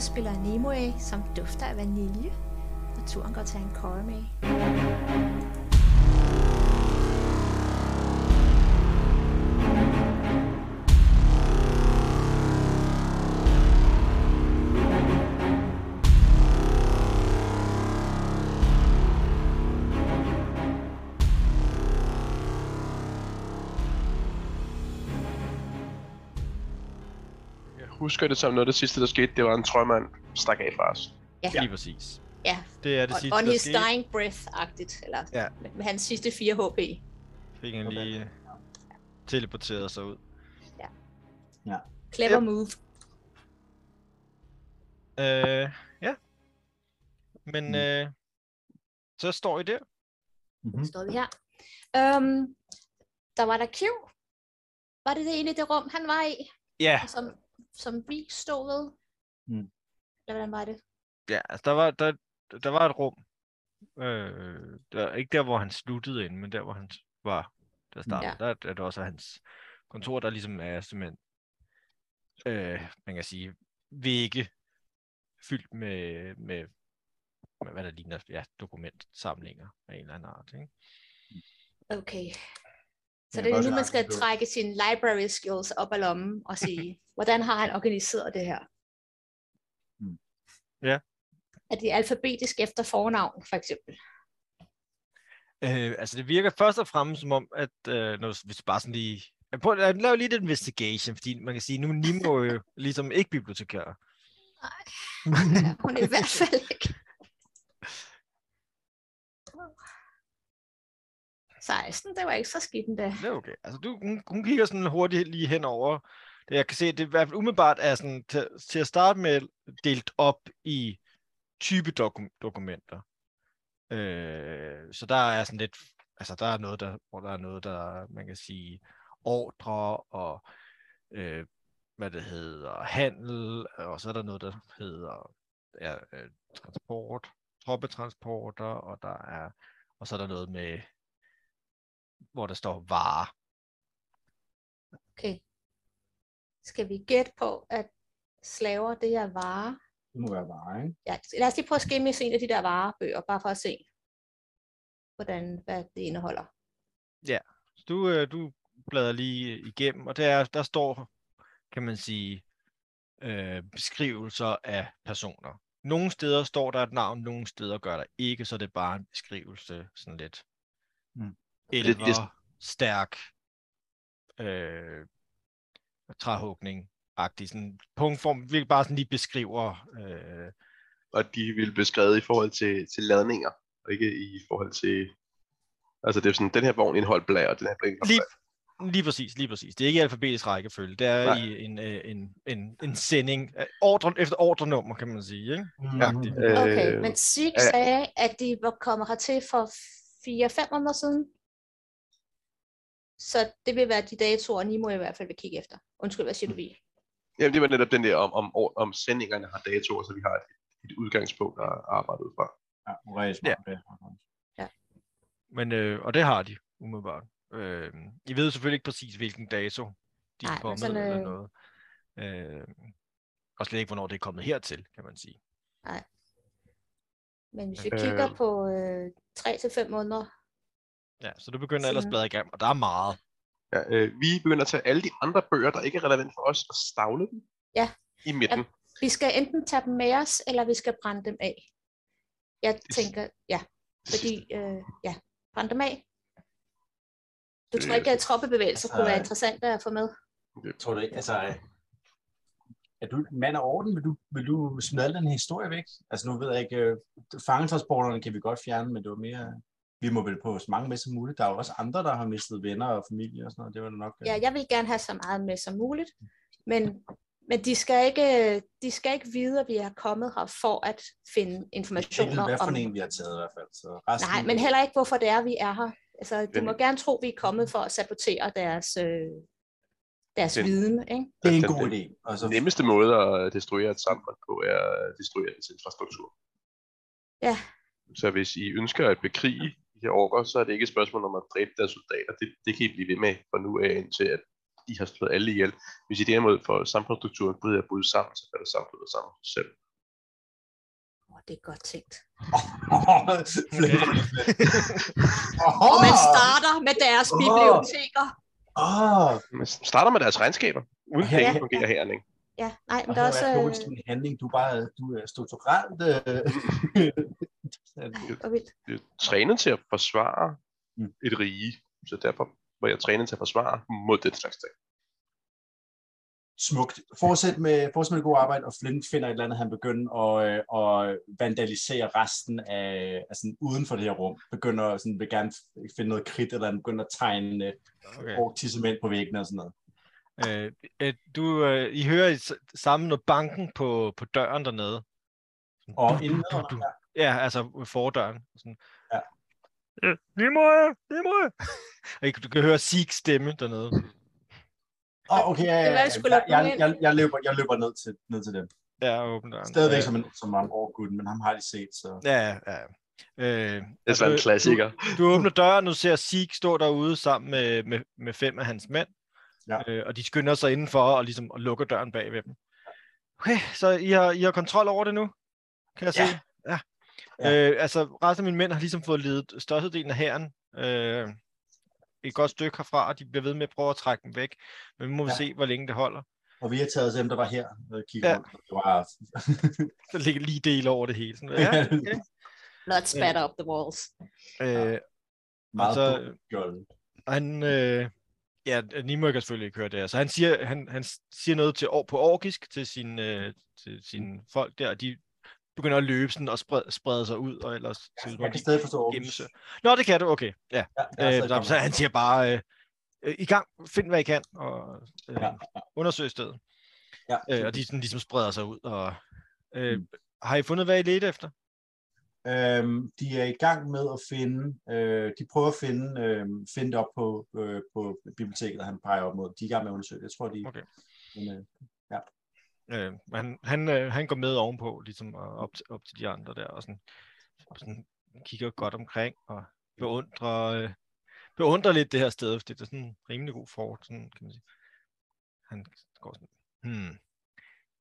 Jeg spiller Nimue, som dufter af vanilje. Og turen går til en med. Husker det som noget af det sidste, der skete, det var en trøjmand stak af fra os. Ja. Lige præcis. Ja. Det er det on, sidste, on der his skete. dying breath-agtigt, eller Ja. med, hans sidste 4 HP. Fik han lige teleporteret sig ud. Clever Yep. move. Øh, ja. Men Mm. øh, så står I der. Mm-hmm. Står vi her. Um, der var der Q. Var det det ene i det rum, han var i, Ja, som, som vi stod ved? Mm. Eller hvordan var det? ja altså, der, var, der, der var et rum. Øh, der, ikke der, hvor han sluttede ind, men der, hvor han var, der startede. Ja. Der er det også hans kontor, der ligesom er simpelthen, øh, man kan sige, vægge fyldt med, med, med hvad der ligner ja, dokumentsamlinger af en eller anden art. Ikke? Okay. Så det er nu, man skal trække sine library skills op af lommen og sige, hvordan har han organiseret det her? Mm. Ja. Er det alfabetisk efter fornavn, for eksempel? Øh, altså det virker først og fremmest som om, at øh, når, hvis du bare sådan lige... Jeg prøver at lave lige et investigation, fordi man kan sige, nu er Nimo jo ligesom ikke bibliotekar. Ja, hun er i hvert fald ikke. 16, det var ikke så skidt endda. Det er okay. Altså du, hun, hun kigger sådan hurtigt lige henover. Det, jeg kan se, det i hvert fald umiddelbart er sådan, til, til at starte med delt op i type dokum- dokumenter. Øh, så der er sådan lidt, altså der er noget, der, hvor der er noget, der man kan sige, ordre og øh, hvad det hedder, handel, og så er der noget, der hedder ja, øh, transport, troppetransporter, og der er, og så er der noget med, hvor der står varer. Okay. Skal vi gætte på, at slaver, det er varer? Det må være bare, ikke? Ja, lad os lige prøve at skimme en af de der varebøger, bare for at se, hvordan, hvad det indeholder. Så du, øh, du bladrer lige igennem, og der, der står, kan man sige, øh, beskrivelser af personer. Nogle steder står der et navn, nogle steder gør der ikke, så det er bare en beskrivelse, sådan lidt Mm. Ligesom- stærk, øh, træhugning agtig sådan punktform, virkelig bare sådan lige beskriver, øh, Og de ville beskrevet i forhold til, til ladninger, og ikke i forhold til... Altså det er sådan, den her vogn indeholdt blag, og den her blag lige, lige præcis, lige præcis. Det er ikke i alfabetisk rækkefølge, det er Nej. i en, øh, en, en, en sending, øh, ordre, efter ordrenummer, kan man sige, ikke? Ja. Okay, Øh, men Sig sagde, at de var kommet hertil for 4-5 måneder siden. Så det vil være de datoer, Nimo i hvert fald vil kigge efter. Undskyld, hvad siger du, Vi? Jamen det var netop den der om, om, om sendingerne har datoer, så vi har et, et udgangspunkt at arbejde ud fra. Ja, rigtig smart, det. Men, øh, og det har de, umiddelbart. Øh, I ved selvfølgelig ikke præcis, hvilken dato de Nej, er kommet sådan, eller øh, noget. Øh, og slet ikke, hvornår det er kommet hertil, kan man sige. Men hvis vi Øh. kigger på øh, 3-5 måneder, Ja, så du begynder ellers at bladre igennem, og der er meget. Ja, øh, vi begynder at tage alle de andre bøger, der ikke er relevant for os, og stavle dem Ja. i midten. vi skal enten tage dem med os, eller vi skal brænde dem af. Jeg tænker, ja, fordi, øh, ja, brænde dem af. Du tror Øh, ikke, at troppebevægelser kunne være altså- interessant at få med? Tror du ikke, altså... Er du mand af orden? Vil du, vil du smadre den historie væk? Altså nu ved jeg ikke, øh, fangetransporterne kan vi godt fjerne, men det var mere... Vi må vel på så mange med som muligt. Der er jo også andre, der har mistet venner og familie og sådan noget. Det var nok... øh, Ja, jeg vil gerne have så meget med som muligt, men, men de, skal ikke, de skal ikke vide, at vi er kommet her for at finde Jeg ved, informationer hvad for om... en vi har taget i hvert fald. Så resten, Nej, men heller ikke, hvorfor det er, vi er her. Altså, de Men- må gerne tro, at vi er kommet for at sabotere deres, øh, deres Den- viden. Ikke? Det er en Den- god den- idé. Så, Den nemmeste måde at destruere et samfund på, er at destruere dets infrastruktur. Ja. Så hvis I ønsker at bekrige de her orker, så er det ikke et spørgsmål om at dræbe deres soldater. Det, det kan I blive ved med fra nu af, indtil at de har slået alle ihjel. Hvis I derimod får samfundsstrukturen bryder at bryde sammen, så falder samfundet sammen selv. Åh, det er godt tænkt. Og man starter med deres biblioteker. Åh, Man starter med deres regnskaber. Uden Ja. penge fungerer her, ikke? Ja, nej, men og der er også... er Øh, din handling. Du er bare du er strukturelt. Øh, hvor vildt. Jeg er trænet til at forsvare Mm. et rige. Så derfor var jeg trænet til at forsvare mod den slags ting. Smukt. Fortsæt med, fortsæt med det gode arbejde, og Flint finder et eller andet, han begynder at, øh, at vandalisere resten af, altså uden for det her rum. Begynder sådan, vil gerne finde noget kridt, eller han begynder at tegne øh, Okay. tissement på væggene og sådan noget. Øh, øh, du, øh, I hører sammen noget banken på, på døren dernede. Og du, du, inden du, du. Ja, altså fordøren. Sådan. Ja. Nimue, Nimue. Og I- Du kan høre Sigs stemme dernede. Åh, oh, okay, ja, ja, ja. skulle jeg, jeg, jeg, jeg, løber, jeg løber ned til, ned til dem. Ja, åbn døren. Stadigvæk Ja, som en, som en overgud, men ham har de set, så... Ja, ja. ja. Øh, Det er sådan en du- klassiker. Du åbner døren, og du ser Sig stå derude sammen med, med, med fem af hans mænd. Ja. Øh, og de skynder sig indenfor og ligesom og lukker døren bag ved dem. Okay, så I har, I har kontrol over det nu? Kan jeg Ja. se? Ja. Ja. Øh, altså, resten af mine mænd har ligesom fået ledet størstedelen af hæren. Øh, et godt stykke herfra, og de bliver ved med at prøve at trække dem væk. Men vi må ja. Ja. se, hvor længe det holder. Og vi har taget dem, der var her, og kigget Ja. rundt. Det var... Så ligger lige del over det hele. Sådan, ja, okay. Blood spatter up the walls. øh, meget så- han, øh, ja, Nimo kan selvfølgelig ikke høre det her, så han siger, han, han siger noget til, på orkisk til, sin, øh, til sine folk der, og de begynder at løbe sådan og sprede, sprede sig ud, og ellers som Jeg kan stadig forstå Aarhus. Nå, det kan du, okay. Ja. Ja, Øh, der, så han siger bare, øh, øh, i gang, find hvad I kan, og øh, Ja, undersøg stedet. ja. Øh, og de sådan, ligesom spreder sig ud. Og, øh, Mm. Har I fundet, hvad I ledte efter? Øhm, de er i gang med at finde, øh, de prøver at finde, øh, finde det op på, øh, på biblioteket, der han peger op mod. De er i gang med at undersøge det. Jeg tror, de... Okay. Men, øh, Øh, han, han, øh, han går med ovenpå, ligesom og op, til, op til de andre der, og sådan, sådan kigger godt omkring, og beundrer, øh, beundrer lidt det her sted, fordi det er sådan en rimelig god fort, sådan, kan man sige. Han går sådan, hmm,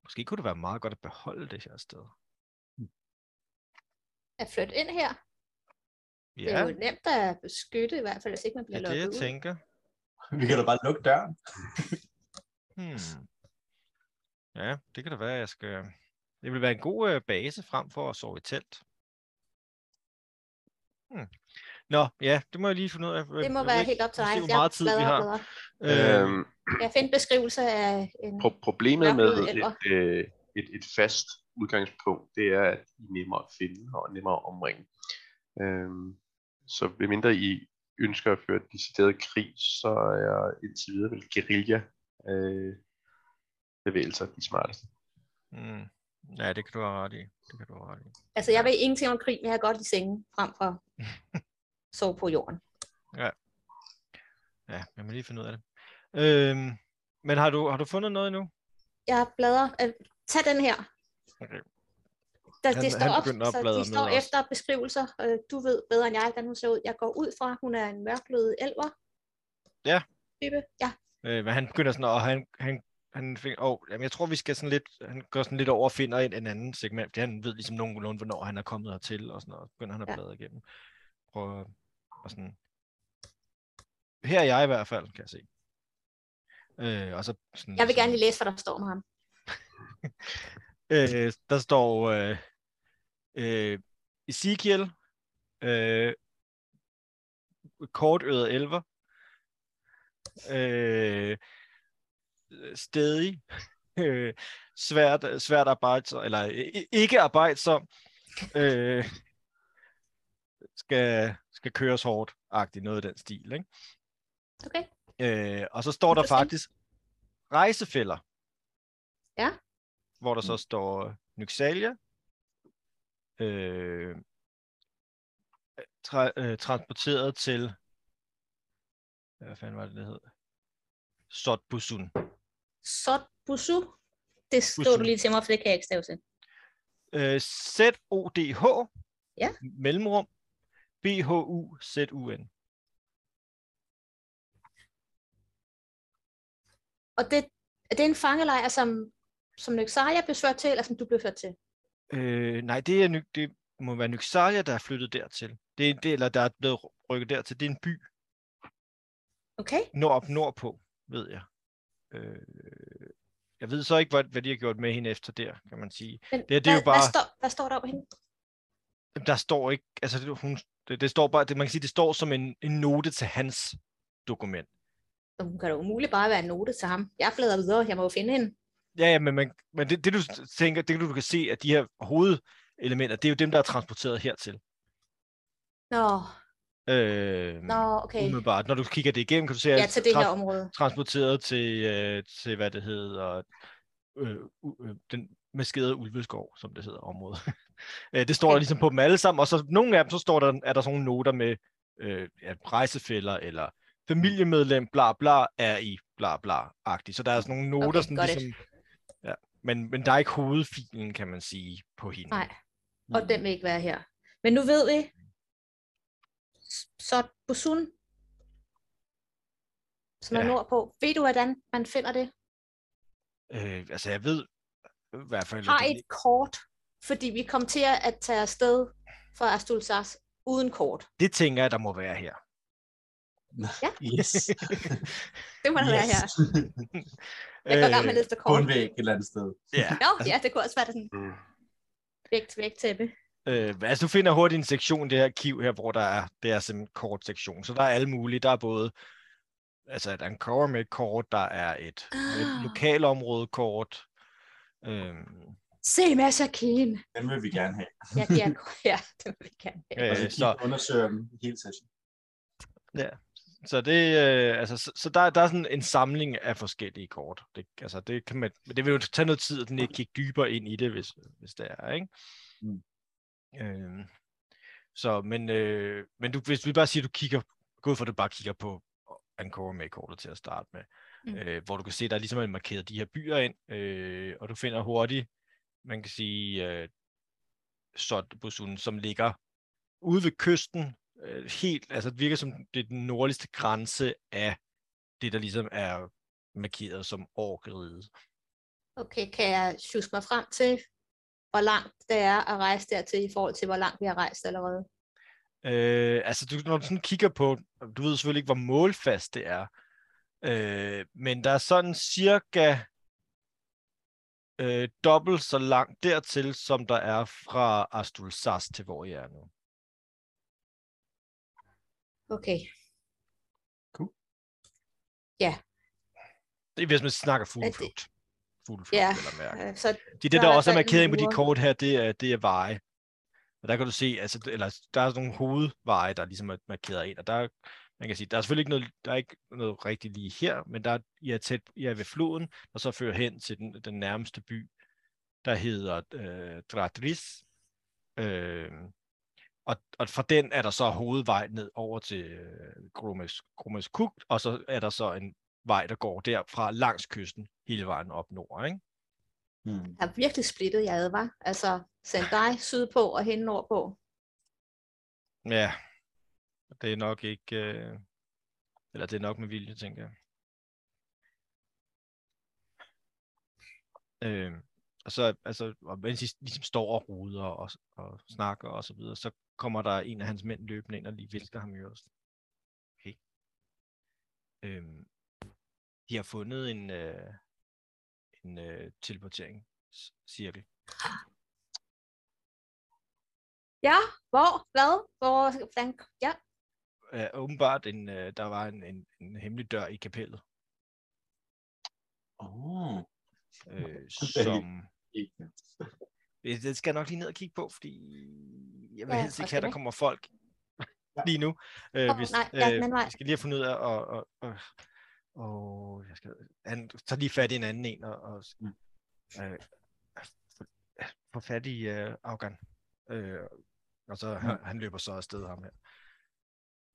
måske kunne det være meget godt at beholde det her sted. At flytte ind her, det er Ja, jo nemt at beskytte, i hvert fald hvis ikke man bliver er det, jeg lukket ud. tænker. vi kan da bare lukke døren. Hmm. Ja, det kan da være, jeg skal... Det vil være en god øh, base frem for at sove i telt. Hmm. Nå, ja, det må jeg lige finde ud af. Det må være helt op til dig. Se, hvor meget tid vi har. bladrer. Øh, Øhm, Jeg finder beskrivelse af en... pro- problemet med et, øh, et, et fast udgangspunkt, det er, at I er nemmere at finde og nemmere at omringe. Øhm, så medmindre I ønsker at føre decideret krig, så er indtil videre vel guerilla øh, bevægelser de smarteste. Mm. Ja, det kan du have ret i. Det kan du have ret i. Altså, jeg ved ingenting om krig, men jeg har godt i sengen frem for sove på jorden. Ja, jeg må lige finde ud af det. Øhm, men har du, har du fundet noget endnu? Jeg bladrer... Øh, tag den her. Okay. Der, Han- det står han op, så bladre de står også. efter beskrivelser. Øh, du ved bedre end jeg, hvordan hun ser ud. Jeg går ud fra, hun er en mørklødet elver. Ja. Type. Ja, Øh, men han begynder sådan, og han, han, han finder, oh, jamen jeg tror, vi skal sådan lidt, han går sådan lidt over og finder en, en anden segment, fordi han ved ligesom nogenlunde, hvornår han er kommet hertil, og sådan noget, begynder han at Ja. bladre igennem. Prøv og sådan, her er jeg i hvert fald, kan jeg se. Øh, og så sådan, jeg vil gerne sådan- lige læse, hvad der står med ham. Øh, der står øh, øh, Ezekiel, øh, kortøret elver, øh, stedig, øh, svært, svært arbejdsom, eller i- ikke arbejdsom, øh, skal, skal køres hårdt, agtigt noget i den stil. Ikke? Okay. Øh, og så står der faktisk rejsefælder. Ja. Hvor der så står Nyxalia, øh, tra- øh, transporteret til, hvad fanden var det, det hed? Sotbusun. Sot Busu. Det skriver Busu. du lige til mig, for det kan jeg ikke stave til. Øh, Z-O-D-H, Ja. mellemrum, B-H-U-Z-U-N. Og det, er det en fangelejr, som, som Nyxaria blev ført til, eller som du blev ført til? Øh, nej, det, er, det må være Nyxalia, der er flyttet dertil. Det er, det, eller der er blevet rykket dertil. Det er en by Okay. nord nordpå, ved jeg. Øh, jeg ved så ikke, hvad, hvad de har gjort med hende efter der, kan man sige. Men Det, det er hvad, jo bare, hvad, står, hvad står der over hende? der står ikke, altså det, hun, det, det står bare, det, man kan sige, det står som en, en note til hans dokument. Så Hun kan da umuligt bare være en note til ham. Jeg bladrer videre, jeg må jo finde hende. Ja, ja, men, man, men det, det, du tænker, det du kan se, at de her hovedelementer, det er jo dem, der er transporteret hertil. Nå, Øh, nå, okay. Umiddelbart. Når du kigger det igennem, kan du se, Ja, at til det her område. transporteret til, øh, til, hvad det hedder, øh, øh, den maskerede ulveskov, som det hedder området. Øh, det står der Okay. ligesom på dem alle sammen, og så nogle af dem, så står der, er der sådan nogle noter med øh, ja, rejsefælder, eller familiemedlem, bla bla, er i bla bla-agtigt. Så der er sådan nogle noter, Okay, sådan got it. ligesom, ja, men, men der er ikke hovedfilen, kan man sige, på hende. Nej, og den vil ikke være her. Men nu ved vi, s- så Busun, som er Ja. nordpå. Ved du, hvordan man finder det? Øh, altså, jeg ved i hvert fald... Har et kort, fordi vi kom til at tage afsted fra Astulsas uden kort. Det tænker jeg, der må være her. Yes. Det må der være her. Jeg går i gang med at læse det På en kort. væg et eller andet sted. Ja. Nå, ja, det kunne også være det sådan Mm. væk til væk tæppe. Øh, altså, du finder hurtigt en sektion, det her kiv her, hvor der er, det er sådan en kort sektion. Så der er alle mulige. Der er både altså et Ankara med et kort, der er et, et Ah. lokalområdekort. Øhm, Se Masakin! Den vil vi gerne have. Ja, det er, ja, det vil vi gerne have. Øh, så, og undersøge dem hele session. så det, øh, altså, så, så der, der er sådan en samling af forskellige kort. Det, altså, det, kan man, men det vil jo tage noget tid at lige kigge dybere ind i det, hvis, hvis det er, ikke? Mm. Øhm, så, men, øh, men du, hvis vi bare siger, at du kigger, gå ud for, at du bare kigger på Ankara med kortet til at starte med, Mm. øh, hvor du kan se, der er ligesom er markeret de her byer ind, øh, og du finder hurtigt, man kan sige, øh, Sotbusun, som ligger ude ved kysten, øh, helt, altså det virker som det er den nordligste grænse af det, der ligesom er markeret som Orkeriget. Okay, kan jeg sjuske mig frem til, hvor langt det er at rejse dertil i forhold til, hvor langt vi har rejst allerede? Øh, altså, du, når du sådan kigger på, du ved selvfølgelig ikke, hvor målfast det er, øh, men der er sådan cirka øh, dobbelt så langt dertil, som der er fra Astulsas til, hvor I er nu. Okay, Det er, hvis man snakker fugleflugt. Fugleflugt, ja, vel at mærke. øh, så Det, det der der er også er markeret på de kort her, det er, det er veje. Og der kan du se, altså, eller der er nogle hovedveje, der ligesom er markeret ind, og der, er- man kan sige, der er selvfølgelig ikke noget, der er ikke noget rigtigt lige her, men der er, I er tæt, I er ved floden, og så fører hen til den, den nærmeste by, der hedder øh, Dratris. Øh, og, og fra den er der så hovedvej ned over til øh, Gromes, Gromes Kuk, og så er der så en vej, der går derfra langs kysten, hele vejen op nord, ikke? Hmm. der er virkelig splittet jeg ad, var. Altså, send dig sydpå og hende nordpå. Ja, det er nok ikke, øh, eller det er nok med vilje, tænker jeg. Øh, og så, altså, og mens I ligesom står og ruder og, og snakker og så videre, så kommer der en af hans mænd løbende ind og lige visker ham i øret. Okay. Øh, de har fundet en, øh, en øh, teleporteringscirkel. Ja, hvor? Hvad? Hvor? Hvordan? Ja, Øh, åbenbart, en, øh, der var en, en, en hemmelig dør i kapellet. Oh. øh, Det som det skal jeg nok lige ned og kigge på, fordi jeg vil Ja, helst ikke have, der vi? kommer folk lige nu. Øh, Åh, hvis, nej, ja, øh, jeg skal lige have fundet ud af, og, og, og, og jeg skal, han tager lige fat i en anden en, og, og Mm. øh, få- få fat i øh, Afghan. Øh, og så han, han løber så afsted ham her.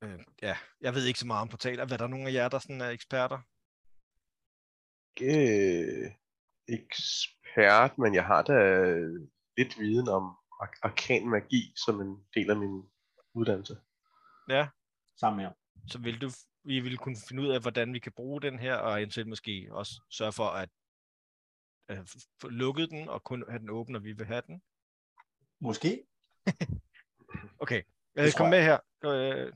Øh, ja, jeg ved ikke så meget om portaler. Hvad er der nogen af jer, der sådan er eksperter? Ikke ekspert, men jeg har da lidt viden om ar- arkan magi som en del af min uddannelse. Ja, Sammen med ham. så vil du, vi vil kunne finde ud af, hvordan vi kan bruge den her, og eventuelt måske også sørge for at øh, lukket den, og kun have den åben, når vi vil have den. Måske. Okay, øh, kom med her. Øh,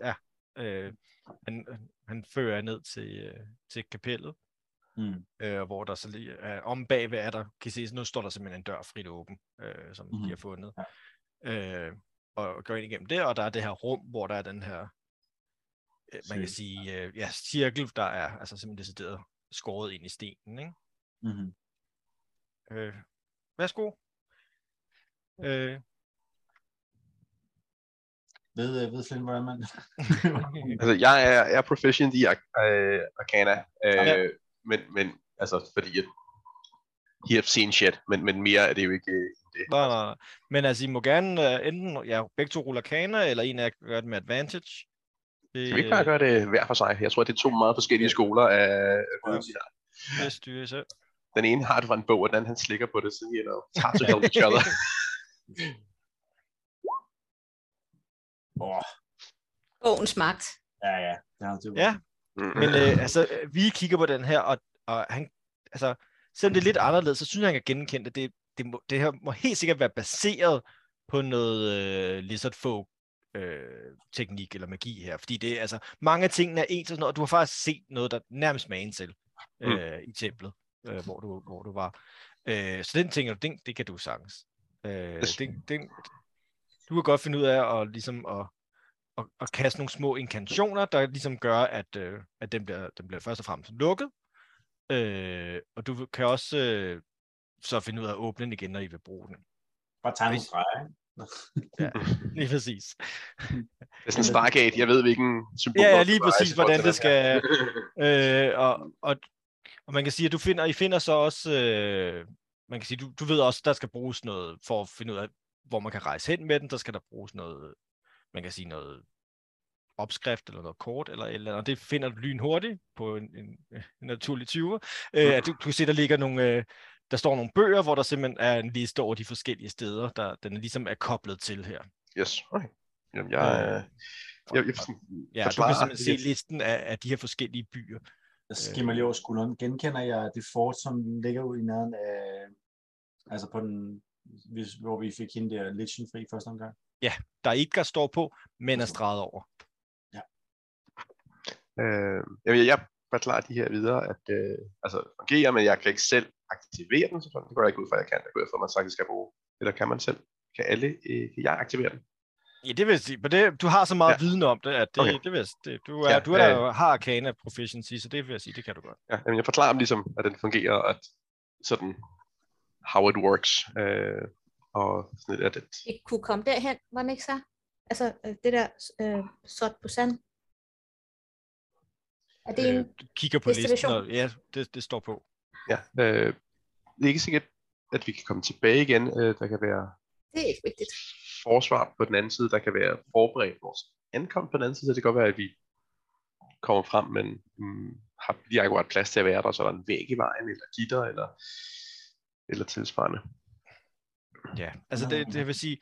ja, øh, han, han fører ned til, øh, til kapellet, Mm. øh, hvor der så lige er om bagved er der, kan I se, nu står der simpelthen en dør frit åben, øh, som. Mhm. de har fundet. Ja. Øh, og går ind igennem det, og der er det her rum, hvor der er den her, øh, man kan sige, øh, ja, cirkel, der er altså simpelthen decideret skåret ind i stenen, ikke? Mm-hmm. Øh, værsgo. Øh, Ved, øh, ved Flynn, hvordan man... Altså, jeg er, jeg er proficient i øh, Arcana, øh, Ja. men, men altså, fordi at he have seen shit, men, men mere er det jo ikke øh, det. nej, nej, nej. Men altså, I må gerne uh, enten, ja, begge to ruller kana, eller en af jer gør det med advantage. Det, Kan vi ikke bare gøre det hver for sig? Jeg tror, det er to meget forskellige skoler af her. det styrer selv. Den ene har det fra en bog, og den anden han slikker på det, så you know, it's hard to help each other. Åh, Bogens magt. ja, ja. Det det Ja, men øh, altså, øh, vi kigger på den her, og, og han, altså, selvom det er lidt anderledes, så synes jeg, han kan genkende det. Det, det, må, det her må helt sikkert være baseret på noget øh, lizard folk øh, teknik eller magi her, fordi det er altså, mange af tingene er ens og sådan noget, og du har faktisk set noget, der nærmest magen til øh, i templet, øh, hvor, du, hvor du var. Øh, så den tænker du, den, det kan du sagtens. Øh, den, den, du kan godt finde ud af at, ligesom at, at, at kaste nogle små inkantationer, der ligesom gør, at, øh, at den, bliver, den bliver først og fremmest lukket. Øh, og du kan også øh, så finde ud af at åbne den igen, når I vil bruge den. Bare tegne nogle streger? Ja, lige præcis. Det er sådan en Stargate, jeg ved hvilken symbol. Ja, ja, lige præcis, hvordan det skal... Øh, og, og, og man kan sige, at du finder, I finder så også... Øh, man kan sige, du, du ved også, der skal bruges noget, for at finde ud af, hvor man kan rejse hen med den, der skal der bruges noget, man kan sige noget opskrift eller noget kort eller et eller andet, det finder du lynhurtigt på en, en, en naturlig 20'er. Øh, du, du kan se, der ligger nogle, øh, der står nogle bøger, hvor der simpelthen er en liste over de forskellige steder, der den ligesom er koblet til her. Yes, okay. Jamen, jeg, Øh, øh, jeg, jeg, Ja, du kan simpelthen det. se listen af, af de her forskellige byer. Jeg skimmer lige over skulderen. Genkender jeg det fort, som ligger ud i nærheden af... Altså på den... Hvis, hvor vi fik hende der Lichen fri første omgang. Der Edgar står på, men er streget over. Øh, jeg, jeg forklarer de her videre, at øh, altså, fungerer, men jeg kan ikke selv aktivere den, selvfølgelig. Det går jeg ikke ud fra, at jeg kan. Det går jeg ud fra, at man faktisk skal bruge. Eller kan man selv? Kan alle, øh, kan jeg aktivere den? Ja, det vil jeg sige. Men det, du har så meget Ja. ja. viden om det, at det, Okay. det vil jeg, det, du, er, Ja, ja, du er, øh. har Arcana proficiency, så det vil jeg sige, det kan du godt. Ja, jamen, jeg forklarer dem ligesom, at den fungerer, at sådan, how it works. Øh, og sådan lidt, at, at Vi kunne komme derhen, var det ikke så? Altså, øh, det der øh, sort på sand. Er det en... Øh, du kigger på listen, og ja, det, det står på. Ja, øh, det er ikke sikkert, at vi kan komme tilbage igen. Øh, der kan være Det er ikke vigtigt. forsvar på den anden side, der kan være forberedt vores ankomst på den anden side, så det kan godt være, at vi kommer frem, men mm, har lige akkurat plads til at være der, så er der en væg i vejen, eller gitter, eller, eller tilsvarende. Ja, altså det, det vil sige,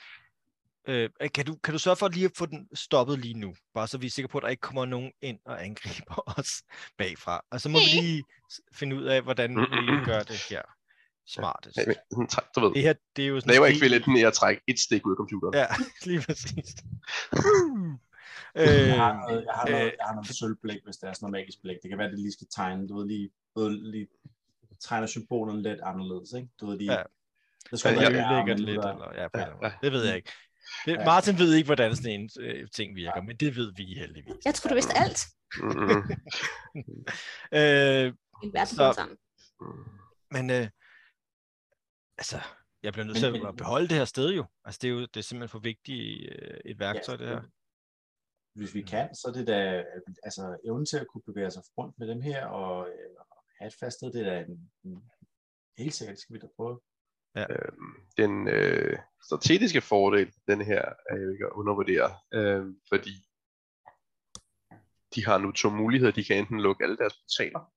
øh, kan, du, kan du sørge for lige at få den stoppet lige nu? Bare så vi er sikre på, at der ikke kommer nogen ind og angriber os bagfra. Og så må vi lige finde ud af, hvordan vi gør det her smartest. Ja, men træk- du ved, Det her, det er jo sådan... laver ikke enten i at trække et stik ud af computeren. Ja, lige præcis. Jeg har øh, noget, jeg har noget, øh, jeg har noget sølvblæk, hvis der er sådan noget magisk blæk. Det kan være, at det lige skal tegne. Du ved, lige, du ved, lige tegner symbolerne lidt anderledes, ikke? Du ved, lige, Ja. Det skal Ja, være jeg- lidt det eller, ja, Ja, ja. det ved jeg ikke. Det, Ja. Martin ved ikke, hvordan sådan en øh, ting virker, men det ved vi heldigvis. Jeg tror, du vidste alt. Øh, En verden Så- sammen. men øh, altså, jeg bliver nødt til men- at beholde det her sted jo. Altså, det er jo det er simpelthen for vigtigt øh, et værktøj, det her. Hvis vi kan, så er det da altså, evnen til at kunne bevæge sig rundt med dem her og øh, have et fast sted, det er da en, en, helt sikkert, det skal vi da prøve. Øhm, den øh, strategiske fordel, den her, er jo ikke at undervurdere, øh, fordi de har nu to muligheder. De kan enten lukke alle deres portaler,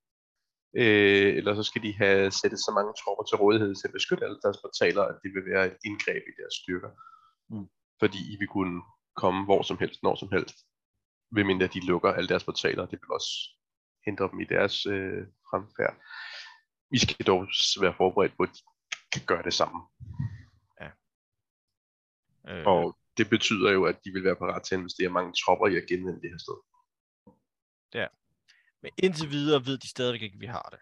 øh, eller så skal de have sættet så mange tropper til rådighed til at beskytte alle deres portaler, at det vil være et indgreb i deres styrker. Mm. Fordi I vil kunne komme hvor som helst, når som helst, medmindre de lukker alle deres portaler. Det vil også hindre dem i deres øh, fremfærd. Vi skal dog være forberedt på, at de kan gøre det samme. Øh, Og det betyder jo, at de vil være parat til at investere mange tropper i at genvinde det her sted. Men indtil videre ved de stadigvæk ikke, at vi har det.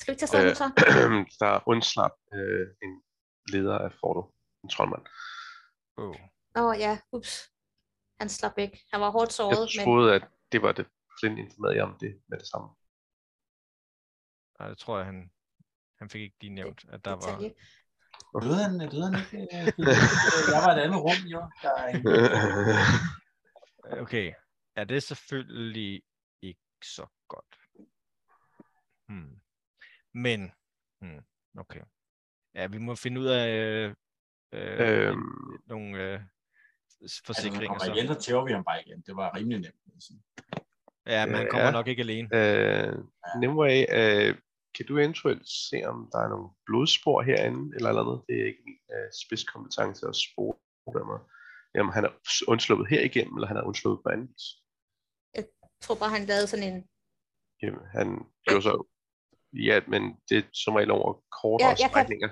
Skal vi tage staden så? der undslap øh, en leder af fortet, en troldmand. Oh. Åh oh, ja, ups. Han slap væk. Han var hårdt såret, Jeg men troede, at det var det. Flynn informerede jer om det med det samme. Nej, det tror jeg, han, han fik ikke lige nævnt, at der var... Døde han, døde han ikke? øh, øh, Jeg var i et andet rum, jo. Der er. Okay, ja, det er selvfølgelig ikke så godt. Hmm. Men, hmm, okay. Ja, vi må finde ud af øh, øh, øhm, nogle øh, Altså, forsikringer. kommer så. igen, så tæver vi ham bare igen. Det var rimelig nemt. Ja, men han Øh, kommer ja. nok ikke alene. øh, Nimue, øh, kan du eventuelt se, om der er nogle blodspor herinde, eller eller andet? Det er ikke min øh, spidskompetence at spore mig. Jamen, han er undsluppet her igennem, eller han er undsluppet på anden vis. Jeg tror bare, han lavede sådan en... Jamen, han gjorde så... Ja, men det er som regel over kortere Ja, jeg kan-.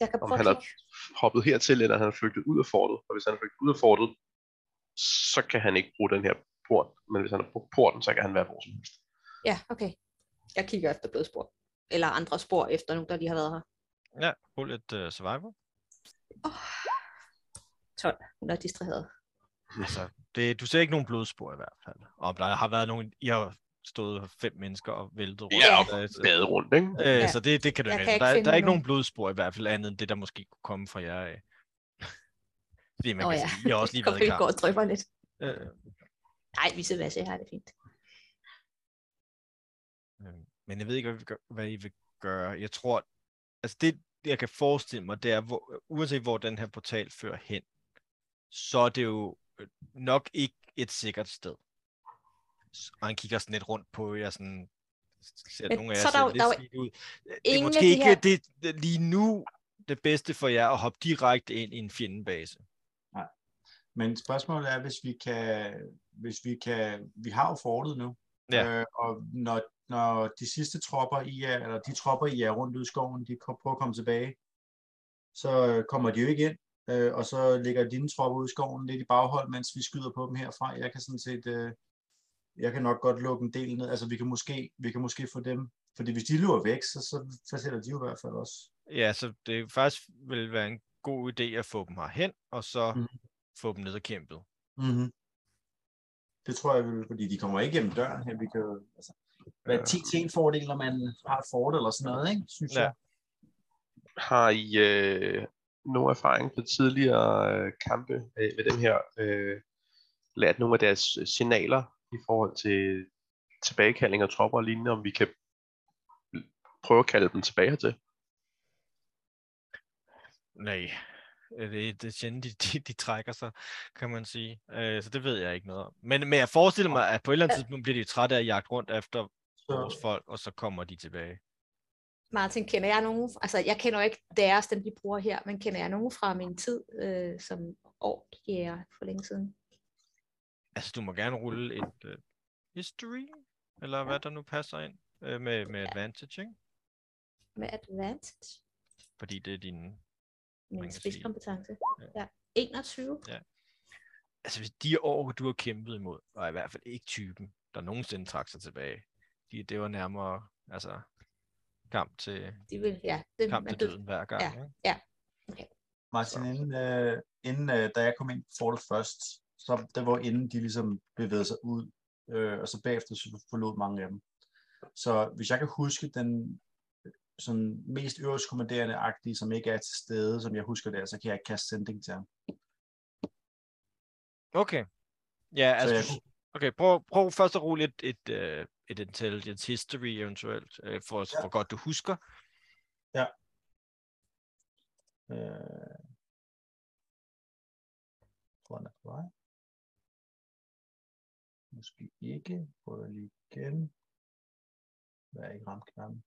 Jeg kan Om han har kigge. hoppet hertil, eller han er flygtet ud af fortet. Og hvis han er flygtet ud af fortet, så kan han ikke bruge den her port. Men hvis han har brugt porten, så kan han være hvor som helst. Ja, okay. Jeg kigger efter blodspor. Eller andre spor efter nogen, der lige har været her. Ja, rul et uh, survival. 12. Hun er distraheret. Altså, det, du ser ikke nogen blodspor i hvert fald. Og der har været nogle... I har stået fem mennesker og væltet rundt. Ja, Øh, så- Bade rundt, ikke? Øh, Ja. Så det, det kan du ikke. Der, finde der er ikke nogen. nogen blodspor i hvert fald andet end det, der måske kunne komme fra jer af. Fordi man Åh kan ja. sige, I har også lige Kom, været i går kamp. og drypper lidt. Øh, Nej, vi ser, hvad jeg har det fint. Øh, men jeg ved ikke, hvad, vi gør, hvad I vil gøre. Jeg tror, altså det, jeg kan forestille mig, det er, hvor, uanset hvor den her portal fører hen, så er det jo øh, nok ikke et sikkert sted. Og han kigger sådan lidt rundt på jer, sådan, ser Men nogle af jer så er der der er jo lidt ud. Det er måske de ikke her- det, det, lige nu det bedste for jer at hoppe direkte ind i en fjendebase. Men spørgsmålet er, hvis vi kan, hvis vi kan, vi har jo fortet nu, Ja. øh, og når, når de sidste tropper i er, eller de tropper i er rundt ud i skoven, de prøver at komme tilbage, så øh, kommer de jo ikke ind, øh, og så ligger dine tropper ud i skoven lidt i baghold, mens vi skyder på dem herfra. Jeg kan sådan set, øh, jeg kan nok godt lukke en del ned, altså vi kan måske, vi kan måske få dem, fordi hvis de løber væk, så, så fortæller de jo i hvert fald også. Ja, så det faktisk vil være en god idé at få dem herhen, og så Mhm. få dem ned og kæmpet. Mm-hmm. Det tror jeg vil, fordi de kommer ikke gennem døren her. Vi kan altså, hvad er 10 til en fordel, når man har et fort eller sådan noget, ikke? Synes Ja. jeg. Har I øh, nogen erfaring fra tidligere øh, kampe øh, med dem her? Øh, lært nogle af deres øh, signaler i forhold til tilbagekalling af tropper og lignende, om vi kan prøve at kalde dem tilbage hertil? Nej, øh, det, det er sjældent, de, de, de trækker sig, kan man sige. Øh, så det ved jeg ikke noget om. Men, men jeg forestiller mig, at på et eller andet tidspunkt bliver de trætte af at jagte rundt efter vores folk, og så kommer de tilbage. Martin, kender jeg nogen? Altså, jeg kender jo ikke deres, dem de bruger her, men kender jeg nogen fra min tid øh, som orkjæger for længe siden? Altså, du må gerne rulle et uh, history, eller hvad der nu passer ind, øh, med, med advantage, ikke? Med advantage? Fordi det er din... Min spidskompetence. Ja. Ja. 21. Altså, hvis de år, du har kæmpet imod, var i hvert fald ikke typen, der nogensinde trak sig tilbage. De, det var nærmere, altså, kamp til, De vil, ja, det, kamp til død. døden hver gang. Ja. Ikke? Martin, inden, øh, inden øh, da jeg kom ind på fortet først, så det var inden de ligesom bevægede sig ud, øh, og så bagefter så forlod mange af dem. Så hvis jeg kan huske den øh, sådan mest øverst kommanderende agtige, som ikke er til stede, som jeg husker der, så kan jeg ikke kaste sending til ham. Okay. Ja, Så altså, jeg okay, prøv, prøv først at rulle et, et, øh, et intelligence history eventuelt, øh, for, Ja. hvor godt du husker. Øh, tror, han er på vej. Måske ikke. Prøver jeg lige igen. Hvad er ikke ramt knappen?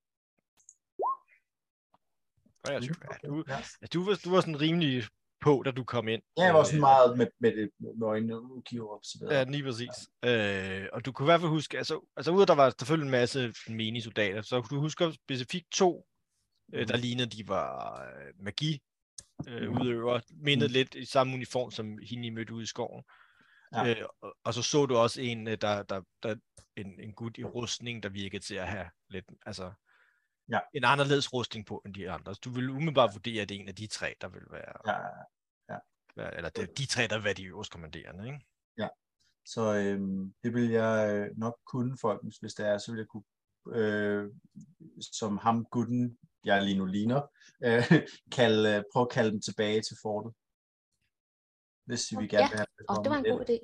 23. Ja, du, Ja. du, var, du var sådan rimelig på, da du kom ind. Ja, jeg var sådan Øh, meget med, med, det, med øjnene ud og. Så videre. Ja, lige præcis. Øh, og du kunne i hvert fald huske, altså, altså ud af der var selvfølgelig en masse menige soldater, så du husker specifikt to, øh, der Mhm. lignede, de var øh, magi øh, Mhm. udøver, mindede lidt i samme uniform, som hende I mødte ude i skoven. Ja. Øh, og, og så så du også en, der, der, der en, en gut i rustning, der virkede til at have lidt, altså, Ja. en anderledes rustning på end de andre. Så Du vil umiddelbart vurdere, at det er en af de tre, der vil være, Ja, være eller det er de tre, der vil være de øverst kommanderende, ikke? så øhm, det vil jeg øh, nok kunne, folkens, hvis det er, så vil jeg kunne, øh, som ham gutten, jeg lige nu ligner, øh, kalde, øh, prøve at kalde dem tilbage til fortet. Hvis vi gerne Ja, vil have Og det var en god idé.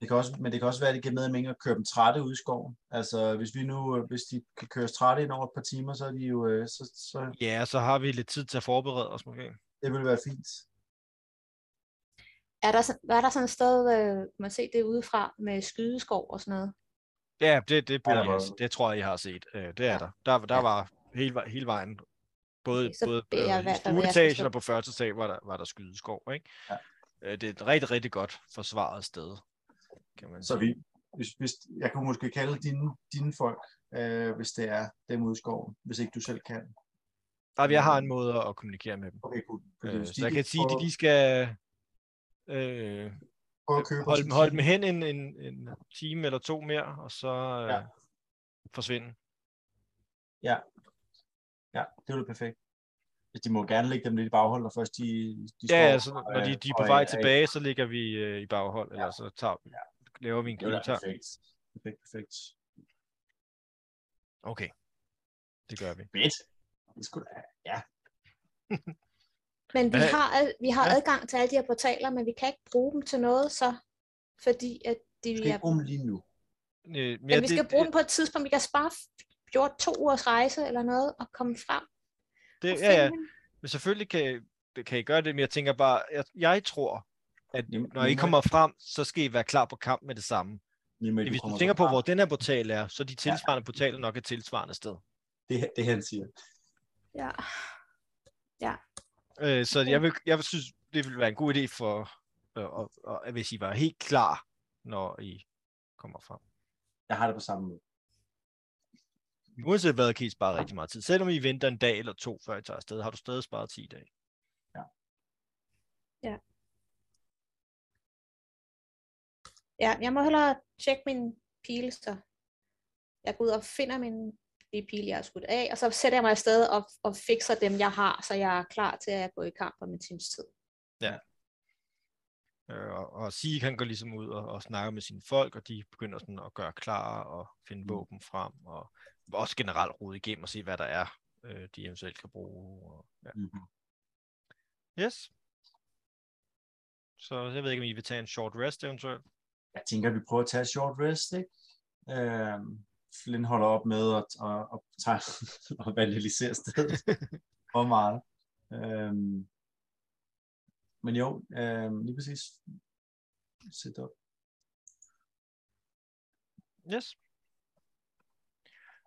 Det kan også, men det kan også være, at det giver mening at køre dem trætte ud i skoven. Altså, hvis vi nu, øh, hvis de kan køres trætte ind over et par timer, så er de jo, øh, så, så Ja, så har vi lidt tid til at forberede os måske. det vil være fint. Er der, sådan- er der sådan et sted, øh, kan man se det udefra, med skydeskov og sådan noget? Ja, det, det, burde ja, var- jeg, det tror jeg, I har set. Det er Ja. der. Der, der Ja. var hele, hele vejen, både, Okay, så både øh, i stueetagen og på første sag var der, var der skydeskov. Ikke? Ja. Det er et rigtig, rigtig godt forsvaret sted, kan man Så sige. vi, hvis, hvis, jeg kunne måske kalde dine, dine folk, øh, hvis det er dem ude i skoven, hvis ikke du selv kan. Nej, jeg har en måde at kommunikere med dem. Okay, cool. Øh, så de jeg kan sige, at de lige skal øh, holde, dem- holde time. dem hen en, en, en time eller to mere, og så øh, Ja. ja. forsvinde. Ja, det ville perfekt. Hvis De må gerne lægge dem lidt i baghold, når først de, de Ja, står, altså, når de, øh, de er og på vej tilbage, så ligger vi øh, i baghold, eller så tager, vi- Ja. Laver vi en Det kilometer. perfekt. Perfekt, perfekt. Okay, det gør vi. Fedt. Det skulle da, ja. Men vi har, vi har Ja. adgang til alle de her portaler, men vi kan ikke bruge dem til noget, så fordi at de Vi skal er... ikke bruge dem lige nu. Øh, men Men vi skal bruge dem på et tidspunkt, vi kan spare gjort to ugers rejse eller noget, og komme frem det, og ja, ja. Men selvfølgelig kan, I- kan I gøre det, men jeg tænker bare, jeg, jeg tror, at Jamen, når I kommer frem, så skal I være klar på kamp med det samme. med, Hvis du tænker på, frem. hvor den her portal er, så er de tilsvarende portaler nok et tilsvarende sted. Det, det han siger. Ja. Øh, så jeg vil, jeg vil synes, det ville være en god idé for, øh, og, og, hvis I var helt klar, når I kommer frem. Jeg har det på samme måde. Uanset hvad, kan I spare rigtig meget tid. Selvom I venter en dag eller to, før I tager afsted, har du stadig sparet 10 dage. Ja, jeg må hellere tjekke min pile, så jeg går ud og finder min de pile, jeg har skudt af, og så sætter jeg mig afsted og, og fikser dem, jeg har, så jeg er klar til at gå i kamp om en times tid. Øh, og, og Sige kan gå ligesom ud og, og snakke med sine folk, og de begynder sådan at gøre klar og finde Mm. våben frem, og også generelt rode igennem og se, hvad der er, øh, de eventuelt kan bruge. Og, ja. Mm-hmm. Yes. Så jeg ved ikke, om I vil tage en short rest eventuelt. Jeg tænker, at vi prøver at tage et short rest, ikke? Øhm, Flynn holder op med at, at, at, tage, at vandalisere stedet. Hvor meget. Øhm, men jo, øhm, lige præcis. Sæt op. Yes.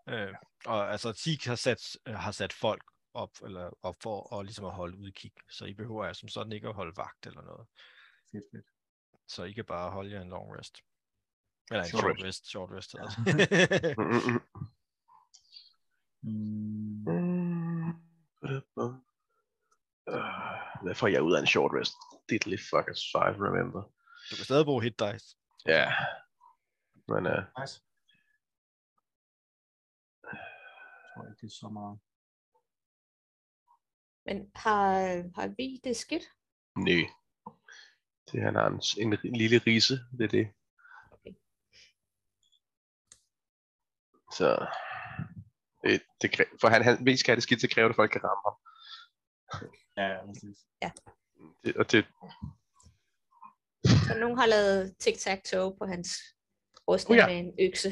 Øh, og altså, Teak har sat, øh, har sat folk op, eller op for at, ligesom at holde udkig, så I behøver altså som sådan ikke at holde vagt eller noget. Fedt, fedt. Så I kan bare holde jer en long rest. Eller en Short short, rest. rest. Short rest Uh, hvad får jeg ud af en short rest? Diddly fuckers five, remember. du kan stadig bruge hit dice. Ja. Men uh, nice. Jeg tror ikke, det er så meget. Men har, har vi det skidt? nej. Det han har en, en lille rise, det er det. Okay. Så det, det, kræ- for han, han, skal have det skidt, så kræver det, at folk kan ramme ham. Ja, ja, præcis. Det, og det, Så nogen har lavet tic-tac-toe på hans rustning uh, ja. med en økse.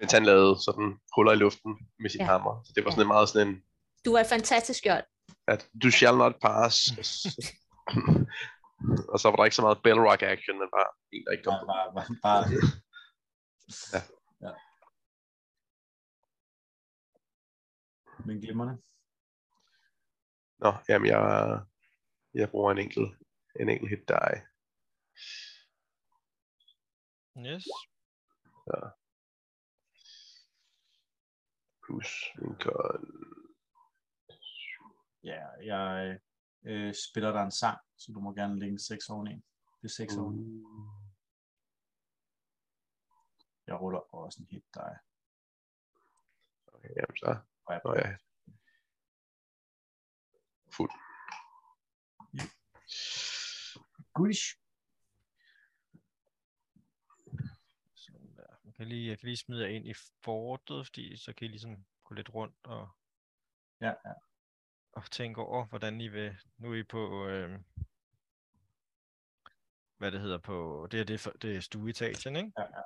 mens han lavede sådan huller i luften med sin Ja. ja. hammer. Så det var Ja. sådan en meget sådan en, Du er fantastisk, Jørgen. at du shall not pass. og så var der ikke så meget bell rock action, men bare en, der ikke kom Bare, på. bare, bare, bare. Ja. ja. Men glimrende. Nå, jamen jeg, jeg bruger en enkelt, en enkelt hit die. Yes. Plus en kold. Ja, jeg øh, spiller dig en sang, så du må gerne lægge 6 oveni. Det er 6 oveni. Uh, Jeg ruller også en hit dig. okay, jamen så. Og jeg Nå ja. Fuld. Goodish. Sådan der. Jeg kan, lige, jeg kan lige smide jer ind i fortet, fordi så kan I ligesom gå lidt rundt og, Ja, ja. Og tænke over, hvordan I vil... Nu er I på... Øh, hvad det hedder på... Det er, det, for- det er stueetagen, ikke? ja, ja.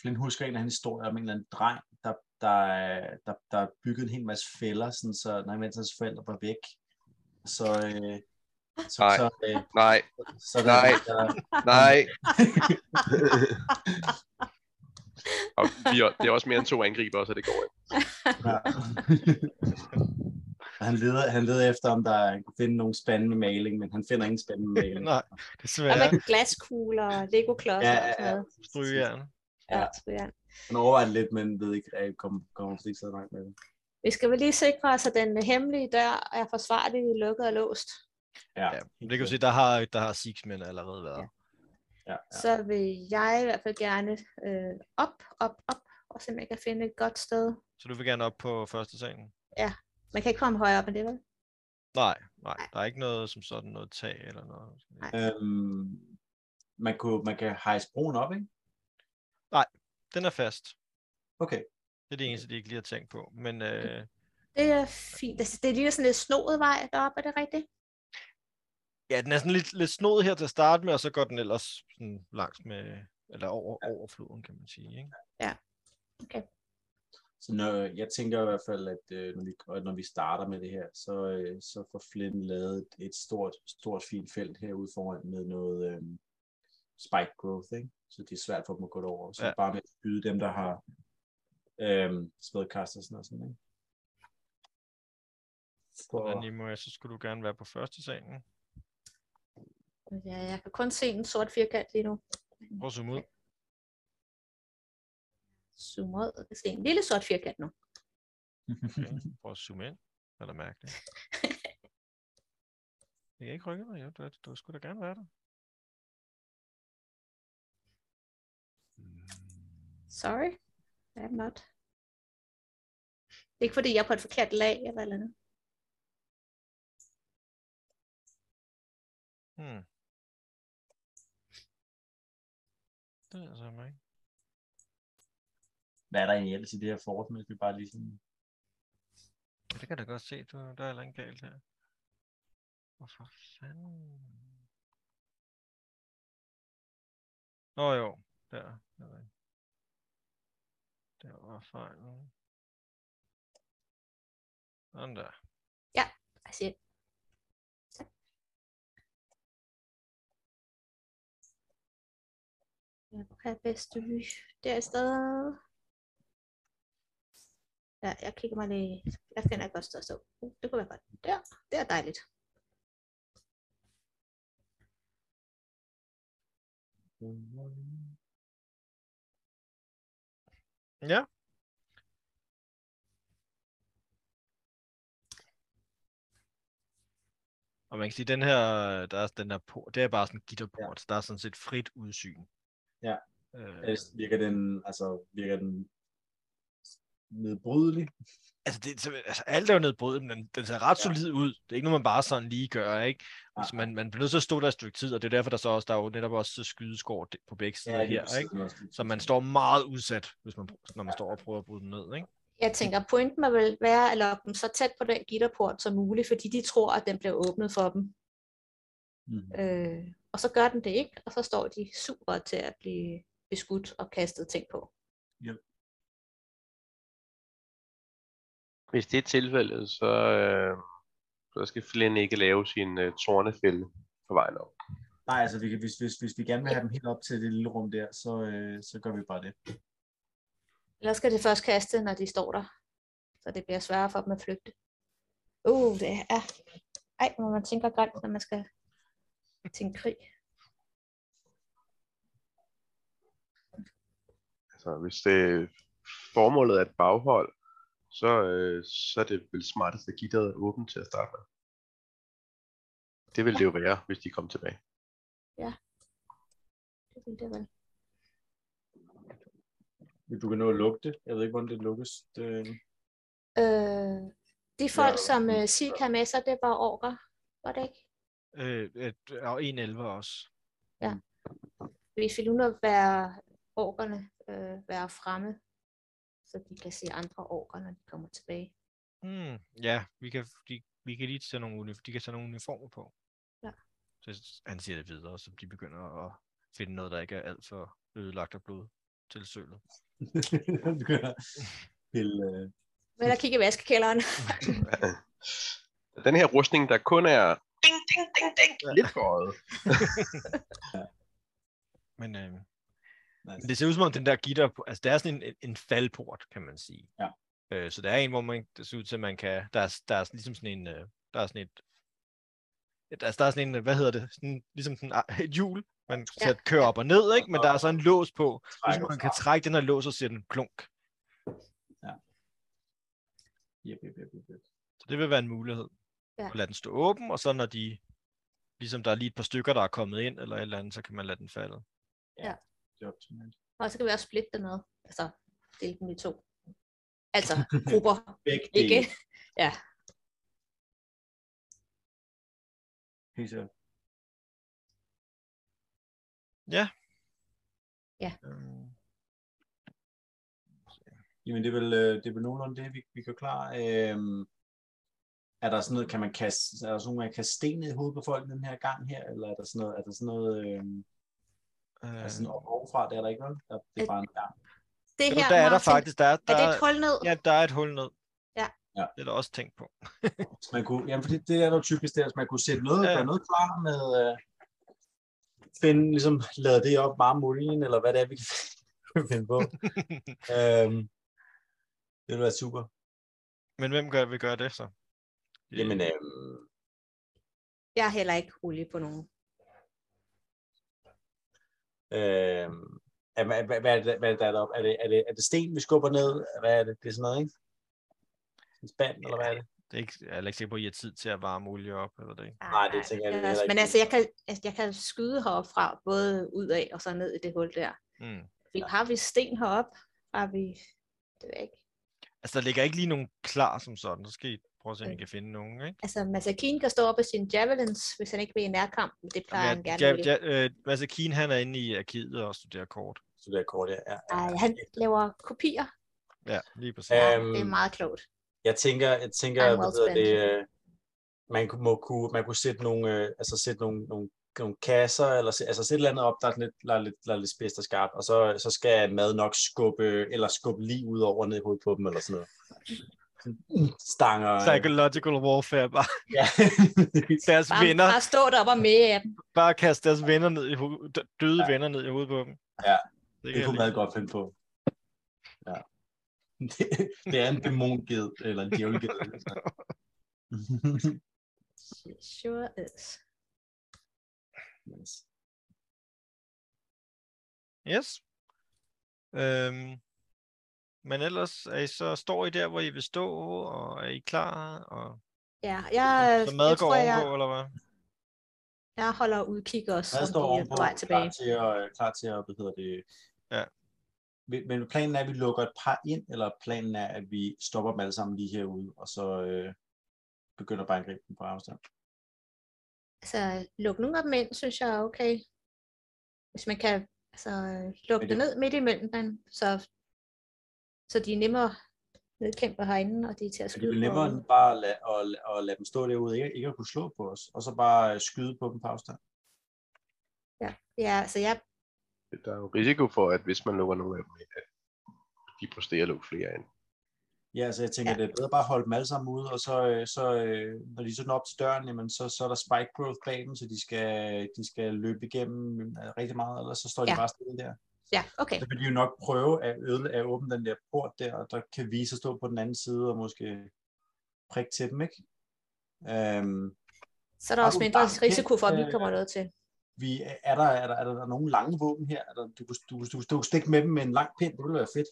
Flynn husker en af hans historier om en eller anden dreng, der, der, er- der, der er bygget en hel masse fælder, sådan, så når mens hans forældre var væk, så, øh, så, Nej. så, øh, Nej, så der, Nej. der, nej. Og vi er, det er også mere end to angriber, så det går ikke. Ja. han, leder, han leder efter, om der kunne finde nogle spændende maling, men han finder ingen spændende maling. Nej, Og desværre. med glaskugler og Lego-klodser Ja, og sådan ja, noget. Strygejern. Ja, Ja. ja. Han overvejer lidt, men ved ikke, at kommer kom ikke så langt med det. Vi skal vel lige sikre os, at den hemmelige dør er forsvarligt lukket og låst. Ja, Ja, det kan du se, der har, der har Six-mænd allerede været. Ja, ja. Så vil jeg i hvert fald gerne øh, op, op, op, og se om jeg kan finde et godt sted. Så du vil gerne op på første salen? Man kan ikke komme højere op end det, vel? Nej, nej. Der er ikke noget som sådan noget tag eller noget. Nej. Øhm, man, kunne, man kan hejse broen op, ikke? Den er fast. Okay. Det er det eneste, de ikke lige har tænkt på. Men øh, Det er fint. Altså, det er lige sådan lidt snoet vej deroppe, er det rigtigt? ja, den er sådan lidt, lidt snodet her til at starte med, og så går den ellers sådan langs med, eller over, over floden, kan man sige. Ikke? Så når, jeg tænker i hvert fald, at øh, når, vi, når vi starter med det her, så, øh, så får Flynn lavet et, et stort, stort fint felt herude foran med noget øh, spike growth, ikke? så det er svært for dem at gå over. Så Ja. bare med at skyde dem, der har øh, spellcaster og sådan noget. Sådan, ikke? For, Nimoy, så skulle du gerne være på første salen. Ja, jeg kan kun se en sort firkant lige nu. Prøv at zoome ud. Zoom ud. Jeg kan se en lille sort firkant nu. Okay. Prøv at zoome ind. Er det mærkeligt? Jeg kan ikke rykke mig, jo. Du, du skulle da gerne være der. Sorry. I'm not. Det er ikke fordi, jeg er på et forkert lag eller eller andet. Hmm. Det er altså mig. Hvad er der egentlig ellers i det her fort, hvis vi bare lige sådan... Ja, det kan jeg da godt se. Du, der er ikke galt her. Hvorfor fanden? Nå jo, der. Der, der var fejlen. Sådan der. Jeg siger, Jeg har bedste vy. Der i stedet. Ja, jeg kigger mig lige. Jeg finder et godt sted at stå. Uh, det kunne være godt. Der. Det er dejligt. Ja. Og man kan sige, den her, der er den her port, det er bare sådan en gitterport, så der er sådan set frit udsyn. Ja. Øh, virker den, altså, virker den nedbrydelig? altså, det, så- altså, alt er jo nedbrydet, men den, ser ret Ja. solid ud. Det er ikke noget, man bare sådan lige gør, ikke? Ja. Altså, man, man bliver nødt til at stå der et stykke tid, og det er derfor, der så også, der er jo netop også skydeskår på begge sider lige her, ikke? er også lige Så man står meget udsat, hvis man, når man står og prøver at bryde den ned, ikke? Jeg tænker, pointen må vel være at lokke dem så tæt på den gitterport som muligt, fordi de tror, at den bliver åbnet for dem. Mhm. Øh, og så gør den det ikke, og så står de super til at blive beskudt og kastet ting på. Hvis det er tilfældet, så, øh, så skal Flynn ikke lave sin øh, tornefælde på vejen op. Nej, altså vi kan, hvis, hvis, hvis vi gerne vil have dem helt op til det lille rum der, så, øh, så gør vi bare det. Ellers skal det først kaste, når de står der. Så det bliver sværere for dem at flygte. Uh, det er... Ej, når man tænker grimt, når man skal til en krig. Altså, hvis det formålet er et baghold, så, øh, så er det vel smartest at gitteret er åbent til at starte med. Det ville det jo være, hvis de kom tilbage. Det ville det vel. Du kan nå at lukke det. Jeg ved ikke, hvordan det lukkes. Det... Øh, de folk, Ja. som øh, Sik har med sig, det var orker, var det ikke? Øh, et, og en 11 også. Hvis vi nu når være orkerne øh, være fremme, så de kan se andre orker, når de kommer tilbage. Hmm, ja, vi kan, de, vi kan lige tage nogle, de kan tage nogle uniformer på. Ja. Så han siger det videre, så de begynder at finde noget, der ikke er alt for ødelagt af blod til sølet. Du begynder pille, øh, Men der kigge i vaskekælderen. Den her rustning, der kun er ding, ding, ding, ding, lidt for øjet. Men, øh, nice. det ser ud som om den der gitter, på- altså det er sådan en, en- faldport, kan man sige. Ja. Øh, så der er en, hvor man, det ser ud til, at man kan, der er, der er ligesom sådan en, øh, der er sådan et, et altså der er sådan en, hvad hedder det, sådan, ligesom sådan et hjul, man Ja. ja. kører op og ned, ikke? men der er så en lås på, så man kan trække den her lås, og så den klunk. Yep, yep, yep, yep, yep. Så det vil være en mulighed. Ja. At lade den stå åben, og så når de, ligesom der er lige et par stykker, der er kommet ind, eller et eller andet, så kan man lade den falde. Det er optimalt. Og så kan vi også splitte den ad. Altså, dele dem i to. Altså, grupper. Begge Ikke? dele. Ja. Helt sikkert. Øhm, Jamen, det er vel, øh, det er vel nogenlunde det, vi, vi kan klare. Øhm, er der sådan noget, kan man kaste, er der sådan noget, man kan kaste sten i hovedet på folk den her gang her, eller er der sådan noget, er der sådan noget, øhm, øh, er sådan noget overfra, det er der ikke vel? Der, det er Øh, bare en gang. Det her, der er der faktisk, der er, der, er det et hul ned? ja, der er et hul ned. Ja. Ja. Det er der også tænkt på. Man kunne, jamen, fordi det er noget typisk der, at man kunne sætte noget, Ja. gøre noget klar med, øh, finde, ligesom, lade det op, varme olien, eller hvad det er, vi kan finde på. øhm, det ville være super. Men hvem gør, vil gøre det så? Det- Jamen, øhm, Jeg har heller ikke olie på nogen. Øhm, er, hvad, hvad, hvad, er det, hvad er det, der er deroppe? Er det, er, det, er det sten, vi skubber ned? Hvad er det? Det er sådan noget, ikke? En spand, eller hvad er det? det er ikke, jeg er ikke sikker på, at I har tid til at varme olie op, eller det ikke? Nej, det tænker jeg det er også- ikke. Men altså, jeg kan, altså, jeg kan skyde heroppe fra, både ud af og så ned i det hul der. Mm. Vi, har vi sten heroppe? Har vi... Det ved jeg ikke. Altså, der ligger ikke lige nogen klar som sådan. Så skal I prøve at se, om I Okay. kan finde nogen, ikke? Altså, Masakin kan stå op af sine javelins, hvis han ikke vil i nærkamp. Men det plejer han gerne. ja, ja, øh, Keen, han er inde i arkivet og studerer kort. Så det er kort, ja. ja. Ej, han laver kopier. Ja, lige præcis. Ja, Øhm, det er meget klogt. Jeg tænker, jeg tænker, I'm hvad well hedder det, øh, man kunne, må, kunne, man kunne sætte nogle, øh, altså sætte nogle, nogle, nogle kasser, eller altså sætte et eller andet op, der er lidt, der er lidt, der er lidt spidst og skarpt, og så, så skal mad nok skubbe, eller skubbe lige ud over ned i hovedet på dem, eller sådan noget. Stanger. Psychological warfare, bare Ja. deres Bare, venner, bare stå deroppe og med af dem. bare kaste deres venner ned i ho- dø- døde Ja. venner ned i hovedet på dem. Ja, det, det kunne man godt finde på. Ja. Det, det er en dæmonged, eller en djævelged. Sure is. Yes. Yes. Øhm, men ellers er I så, står I der, hvor I vil stå, og er I klar? Og, Ja, jeg, så mad jeg går tror, jeg, ovenpå, eller hvad? jeg holder udkig også, Jeg om står de er på vej tilbage. klar til at, klar til at, hvad hedder det, Ja. Men- planen er, at vi lukker et par ind, eller planen er, at vi stopper dem alle sammen lige herude, og så øh, begynder bare at angribe dem på afstand. Altså, lukke nogle af dem ind, synes jeg er okay. Hvis man kan altså, lukke Men det det- ned midt imellem dem, så, så de er nemmere nedkæmper herinde, og de er til at det skyde er vel på. nemmere end bare at lade, at, at lade dem stå derude, ikke, ikke at kunne slå på os, og så bare øh, skyde på dem på afstand. Ja, ja altså jeg, Der er jo risiko for, at hvis man lukker nogle af dem ind, at de præsterer at lukke flere ind. Ja, så jeg tænker, Ja. ja. det er bedre bare at holde dem alle sammen ude, og så, øh, så øh, når de så når op til døren, jamen, så, så er der spike growth bag dem, så de skal, de skal løbe igennem rigtig meget, eller så står de Ja. bare stille der. Ja, okay. Så vil de jo nok prøve at, øde, at åbne den der port der, og der kan vi så stå på den anden side og måske prikke til dem, ikke? Øhm, Så er der også mindre risiko for, at vi kendt, kommer øh, noget til. vi, er, der, er, der, er, der, er der nogle lange våben her? Er der, du, kunne- du, du, du, du stikke med dem med en lang pind, det ville være fedt.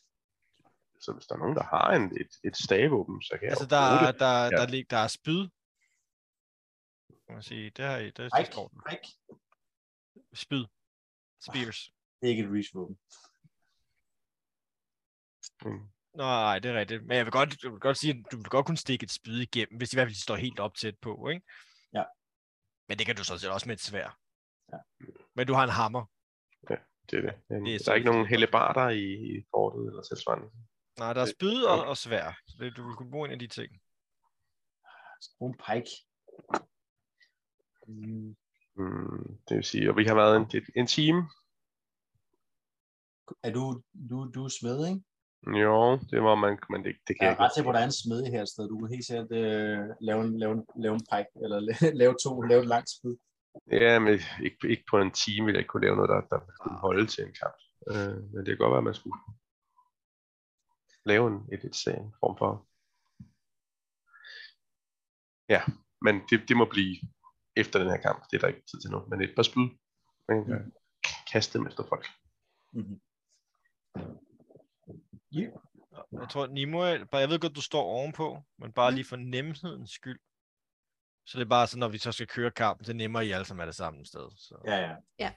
Så hvis der er nogen, der har en, et, et stavåben, så kan jeg Altså, jo der, bruge er- det. der, Ja. der, lig- der er spyd. Kan man sige, det har I, det, det Pike, står den. pike. Spyd. Spears. Det er ikke et reach-våben. Mm. Nej, det er rigtigt. Men jeg vil godt, jeg vil godt sige, at du vil godt kunne stikke et spyd igennem, hvis i hvert fald de står helt op tæt på, ikke? Ja. Men det kan du så set også med et svær. Ja. Men du har en hammer. Det er det. Men Det er der er ikke nogen fint. hellebarder i, i fortet eller tilsvarende. Nej, der er spyd og, og svær. Så det, du vil kunne bruge en af de ting. Brug en pike. Mm, Mm, det vil sige, og vi har været en, en, en time. Er du, du, du er smed, ikke? Jo, det var man, men det, det kan Jeg jeg er ret til, hvor der er en smed her et sted. Du kan helt sikkert øh, lave, en, lave, en, lave en pike, eller la- lave to, lave et langt spyd. Ja, men ikke, ikke på en time ville jeg ikke kunne lave noget, der, der kunne holde til en kamp. Øh, men det kan godt være, at man skulle lave en, et, et, en form for... Ja, men det, det må blive efter den her kamp. Det er der ikke tid til nu. Men et par spyd. Man kan kaste dem efter folk. Mm-hmm. Jeg tror, Nimue, bare jeg ved godt, du står ovenpå, men bare Mm. lige for nemhedens skyld. Så det er bare sådan, når vi så skal køre kampen, det er nemmere, I alle sammen er det samme sted. Så Ja, ja. Ja.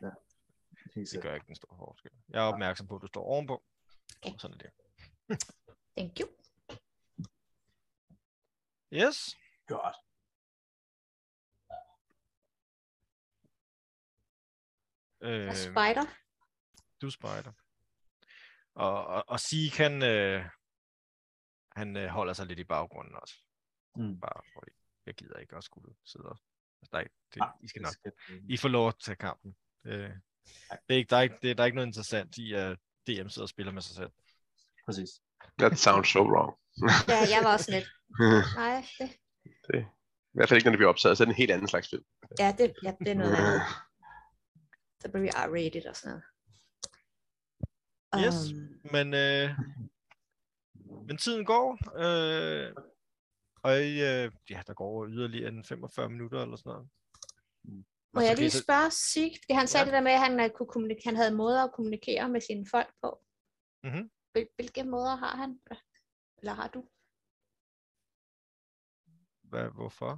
Helt det gør ikke den store forskel. Jeg er opmærksom på, at du står ovenpå. Okay. Og sådan er det. Thank you. Yes. Godt. Øh, spider. du er spider. Og, og, og Sig, han, øh, han øh, holder sig lidt i baggrunden også. Mm. Bare fordi jeg gider ikke også skulle sidde og... Altså, der er, ikke- det, Ah, I skal nok skal- I får lov at tage kampen. Det, det er ikke, der, er ikke, det, der er ikke noget interessant i, at DM sidder og spiller med sig selv. Præcis. That sounds so wrong. Ja, jeg var også lidt. Nej, det, det, I hvert fald ikke, når det bliver optaget, så er det en helt anden slags film. ja, det, ja, det er noget andet. Så bliver vi R-rated og sådan noget. Yes. Um, Men, øh, men tiden går, øh, og øh, ja, der går yderligere en 45 minutter eller sådan noget. må jeg lige spørge Sig, han sagde Ja. det der med, at han, øh, kunne kommunik- han havde måder at kommunikere med sine folk på. Mhm. Hvil- Hvilke måder har han? Eller har du? Hvad, hvorfor?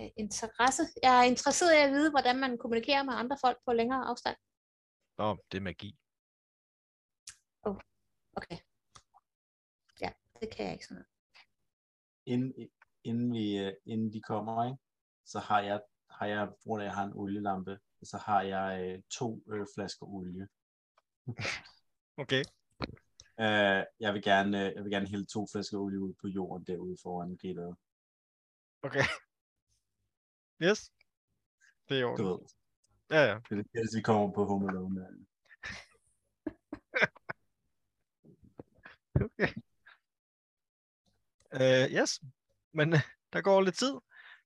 Øh, Interesse. Jeg er interesseret i at vide, hvordan man kommunikerer med andre folk på længere afstand. Nå, det er magi. Okay. Ja, det kan jeg ikke sådan noget. Inden, inden, vi, øh, inden de kommer, ikke? så har jeg, har jeg, at jeg har en olielampe, så har jeg øh, to øh, flasker olie. Okay. Øh, jeg, vil gerne, øh, jeg vil gerne hælde to flasker olie ud på jorden derude foran gættet. Okay. Yes. Det er i Du ved, Ja, ja. det er det, vi kommer på Home Alone. øh. Okay. Uh, yes. Men øh, der går lidt tid.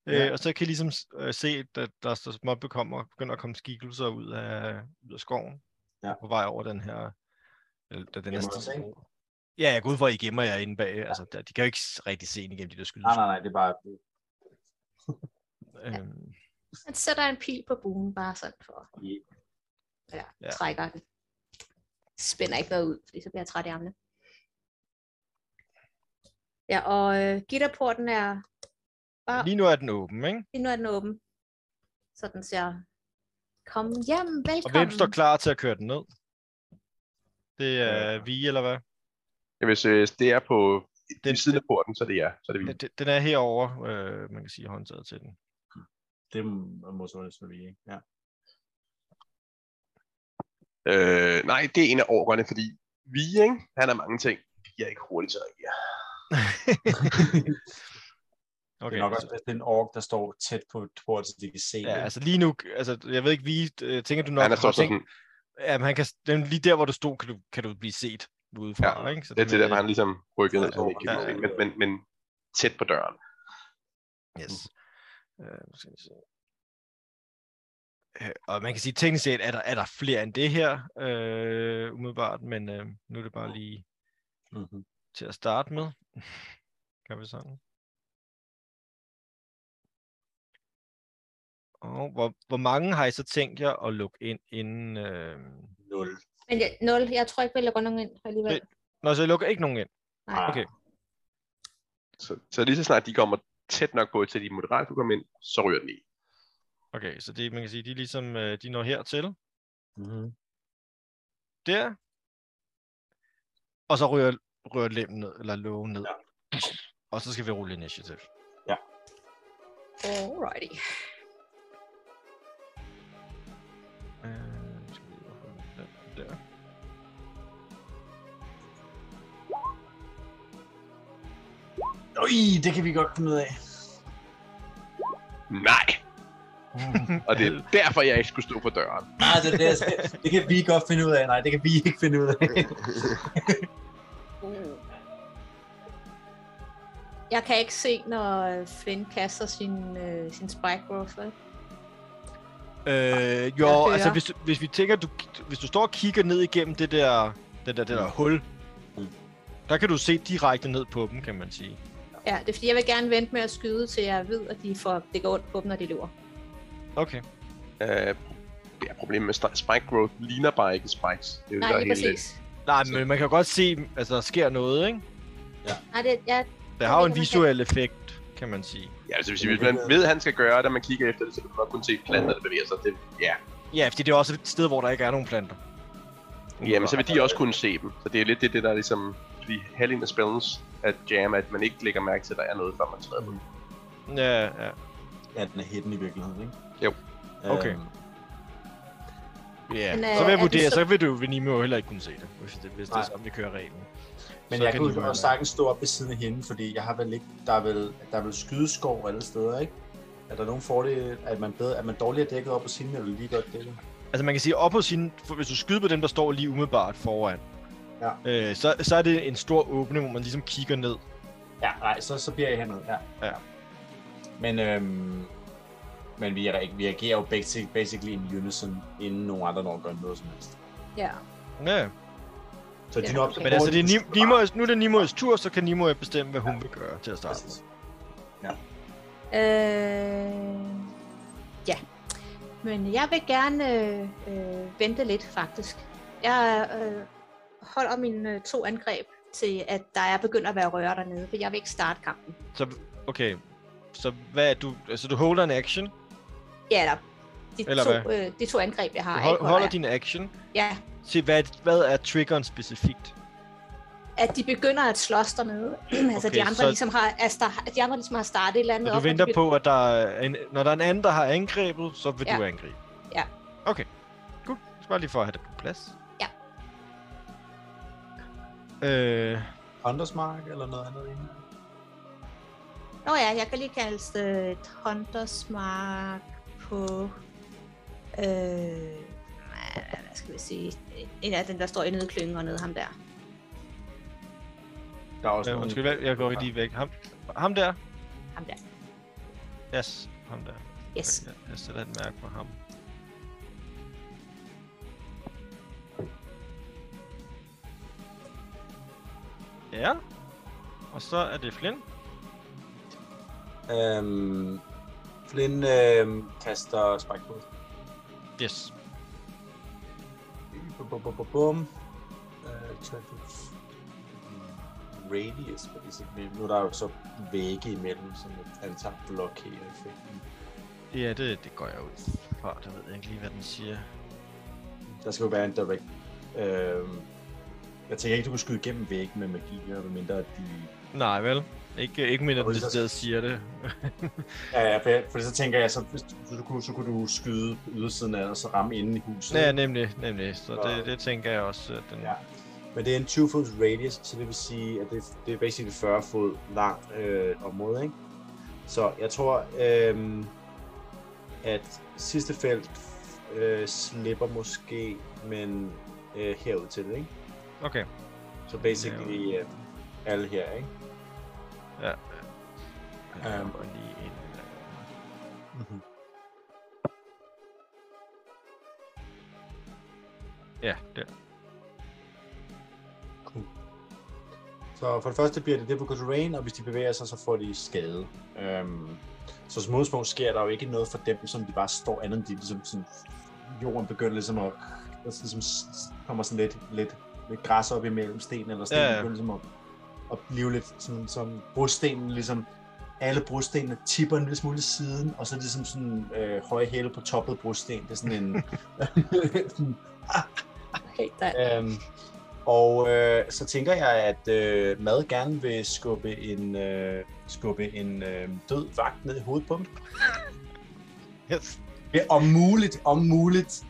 Ja. Øh, og så kan I ligesom uh, se, at der så småt bekommer, begynder at komme skikkelser ud af, ud af skoven. Ja. På vej over den her... Eller, den her går. Ja, jeg går ud fra, at I gemmer jer inde bag. Altså, der, de kan jo ikke rigtig se ind igennem de der skyld. Nej, nej, nej, det er bare... Øhm, Han sætter en pil på buen, bare sådan for, Ja. eller Ja. ja. trækker den. Spænder ikke noget ud, fordi så bliver jeg træt i armene. Ja, og øh, gitterporten er bare, lige nu er den åben, ikke? lige nu er den åben. Så den siger, kom hjem, Og velkommen. hvem står klar til at køre den ned? Det er Øh. vi, eller hvad? Ja, hvis øh, det er på den, siden af porten, så er det ja. Så er det vi. Ja, det- Den er herovre, øh, man kan sige, håndtaget til den. Det må så være vi, ikke? Ja. Øh, nej, det er en af overgående, fordi vi, ikke? Han er mange ting. Vi er ikke hurtigt til at reagere. Okay, det er nok altså, også bedst, det er en ork, der står tæt på porten, så de kan se ja, det. altså lige nu, altså jeg ved ikke, vi øh, tænker du nok Han er så sådan, ja, men han kan, den, lige der, hvor du stod, kan du, kan du blive set udefra, Ja, ikke? Så det er til med- derfor, han ligesom rykket ned, så han ikke Ja, kan ja, se, men, men, men tæt på døren. Yes. Øh, Øh, og man kan sige, teknisk set er der, er der flere end det her, øh, umiddelbart, men øh, nu er det bare lige Mm-hmm. til at starte med. Kan vi sådan. Og hvor, hvor mange har I så tænkt jer at lukke ind inden... Øh... Nul. Men jeg, 0, jeg tror ikke, vi lukker nogen ind alligevel. Nå, så I lukker ikke nogen ind. Nej. okay. Så, så lige så snart de kommer tæt nok på til de moderate kunne komme ind, så ryger den i. Okay, så det, man kan sige, de er ligesom, øh, de når hertil. Mm-hmm. Der. Og så ryger, ryger lemmen ned, eller lågen ned. Ja. Og så skal vi rulle initiativ. Alrighty. Ui, det kan vi godt finde ud af. Nej! Og det er derfor, jeg ikke skulle stå for døren. Nej, det, det, det kan vi godt finde ud af. Nej, det kan vi ikke finde ud af. Uh. Jeg kan ikke se, når Flynn kaster sin, øh, sin spike vel? Øh, jo, altså hvis, hvis vi tænker, du, hvis du står og kigger ned igennem det der, det der, det der hul, der kan du se direkte ned på dem, kan man sige. Ja, det er fordi, jeg vil gerne vente med at skyde, til jeg ved, at de får, det går ondt på dem, når de løber. Okay. Øh, ja, problemet med spike growth ligner bare ikke spikes. Det er jo Nej, lige hele- præcis. Nej, men man kan godt se, altså der sker noget, ikke? Nej, det, ja, Det har jo det en kan visuel effekt, kan man sige. Ja, altså hvis, hvis man ved, at han skal gøre det, og man kigger efter det, så kan man kunne se planter, der bevæger sig. Det, ja. Ja, fordi det er også et sted, hvor der ikke er nogen planter. Jamen, så vil de også kunne se dem. Så det er lidt det, det der er ligesom... Fordi halvdelen af spellens at jam, at man ikke lægger mærke til, at der er noget, før man træder på den. Ja, ja. ja, den er hidden i virkeligheden, ikke? Jo. Okay. Øhm, Ja, Men, så øh, vil er jeg det vurdere, så- så vil du ved Nimo jo heller ikke kunne se det, hvis det, hvis det er Nej. sådan, vi kører reglen. Men Så jeg kan kunne de jo- også sagtens stå op ved siden af hende, fordi jeg har vel ikke, der er vel, der er vel skydeskov alle steder, ikke? Er der nogen fordel, at man, bedre, at man dårligere dækket op på siden, eller lige godt dækket? Altså man kan sige, op på sin, for hvis du skyder på dem, der står lige umiddelbart foran, Ja. øh, så, så er det en stor åbning, hvor man ligesom kigger ned. Ja, nej, så, så bliver jeg hernede, ja. Ja. Men, øhm, men vi, er, vi agerer jo basic, basically in unison, inden nogen andre når at gøre noget som helst. ja. Ja, Så Ja, din op, okay. men altså det er Nim- Nimoys, nu er det Nimoys tur, så kan Nimoy bestemme, hvad hun vil gøre til at starte med. Præcis. Øh, ja. Men jeg vil gerne øh, øh, vente lidt, faktisk. Jeg øh, holder mine øh, to angreb til, at der er begyndt at være røre dernede, for jeg vil ikke starte kampen. Så, okay, så hvad er du, altså du holder en action, Ja, eller de, Eller to, øh, de to angreb, jeg du har. hold, ikke, holder din action, Ja, til hvad, hvad er triggeren specifikt? at de begynder at slås dernede. altså Okay, de andre, så- ligesom har, altså, der- de andre ligesom har startet et eller andet Så du op, venter de på, at der er en, når der er en anden, der har angrebet, så vil Ja. du angribe? Ja. Okay, godt. Så bare lige for at have det på plads. Øh, Hunters Mark eller noget andet inden? Nå ja, jeg kan lige kalde det et Hunters Mark på... Øh, hvad skal vi sige? En af dem, der står inde i klyngen og nede ham der. Der er også nogle- undskyld, hvad- jeg går lige væk. Ham, ham der? Ham der. Yes, ham der. Yes. Jeg, jeg sætter et mærke på ham. Ja. Og så er det Flynn. Øhm, Flynn øhm, kaster spike på. Yes. Bum, bum, bum, bum, bum. Øh, to- Radius, basically. Nu er der jo så vægge imellem, som jeg antager blokerer effekten. Ja, det, det går jeg ud fra. Det ved jeg ikke lige, hvad den siger. Der skal jo være en direct... Øhm, jeg tænker ikke, du kan skyde igennem væggen med magi, medmindre at de... Nej, vel? Ikke, ikke mindre, hvis der- decideret siger det. Ja, ja, for, jeg- for så tænker jeg, så, hvis du, så, kunne, så kunne du skyde ydersiden af, og så ramme inde i huset. Ja, nemlig, nemlig. Så Så- det, det tænker jeg også. At den... Ja. Men det er en 20 fods radius, så det vil sige, at det, det er basically 40 fod langt øh, område, ikke? Så jeg tror, øh, at sidste felt øh, slipper måske, men øh, herud til det, ikke? Okay. Så basically øh, alle her, ikke? Ja. Jeg går lige ind. øh, Mm-hmm. Ja, der. Cool. Så for det første bliver det difficult terrain, og hvis de bevæger sig, så får de skade. Øhm, så som udgangspunkt sker der jo ikke noget for dem, som de bare står andet end de ligesom sådan, jorden begynder ligesom at, sådan, ligesom kommer sådan lidt, lidt, lidt græs op imellem sten, eller sten Ja, ja, ligesom at, at blive lidt sådan, som brudstenen ligesom alle brudstenene tipper en lille smule siden, og så er det som sådan øh, høje hæle på toppet brudsten. Det er sådan en... sådan, Okay, der, Øhm, og øh, så tænker jeg, at øh, Mad gerne vil skubbe en, øh, skubbe en øh, død vagt ned i hovedet på dem. Yes. Ja, om muligt, om muligt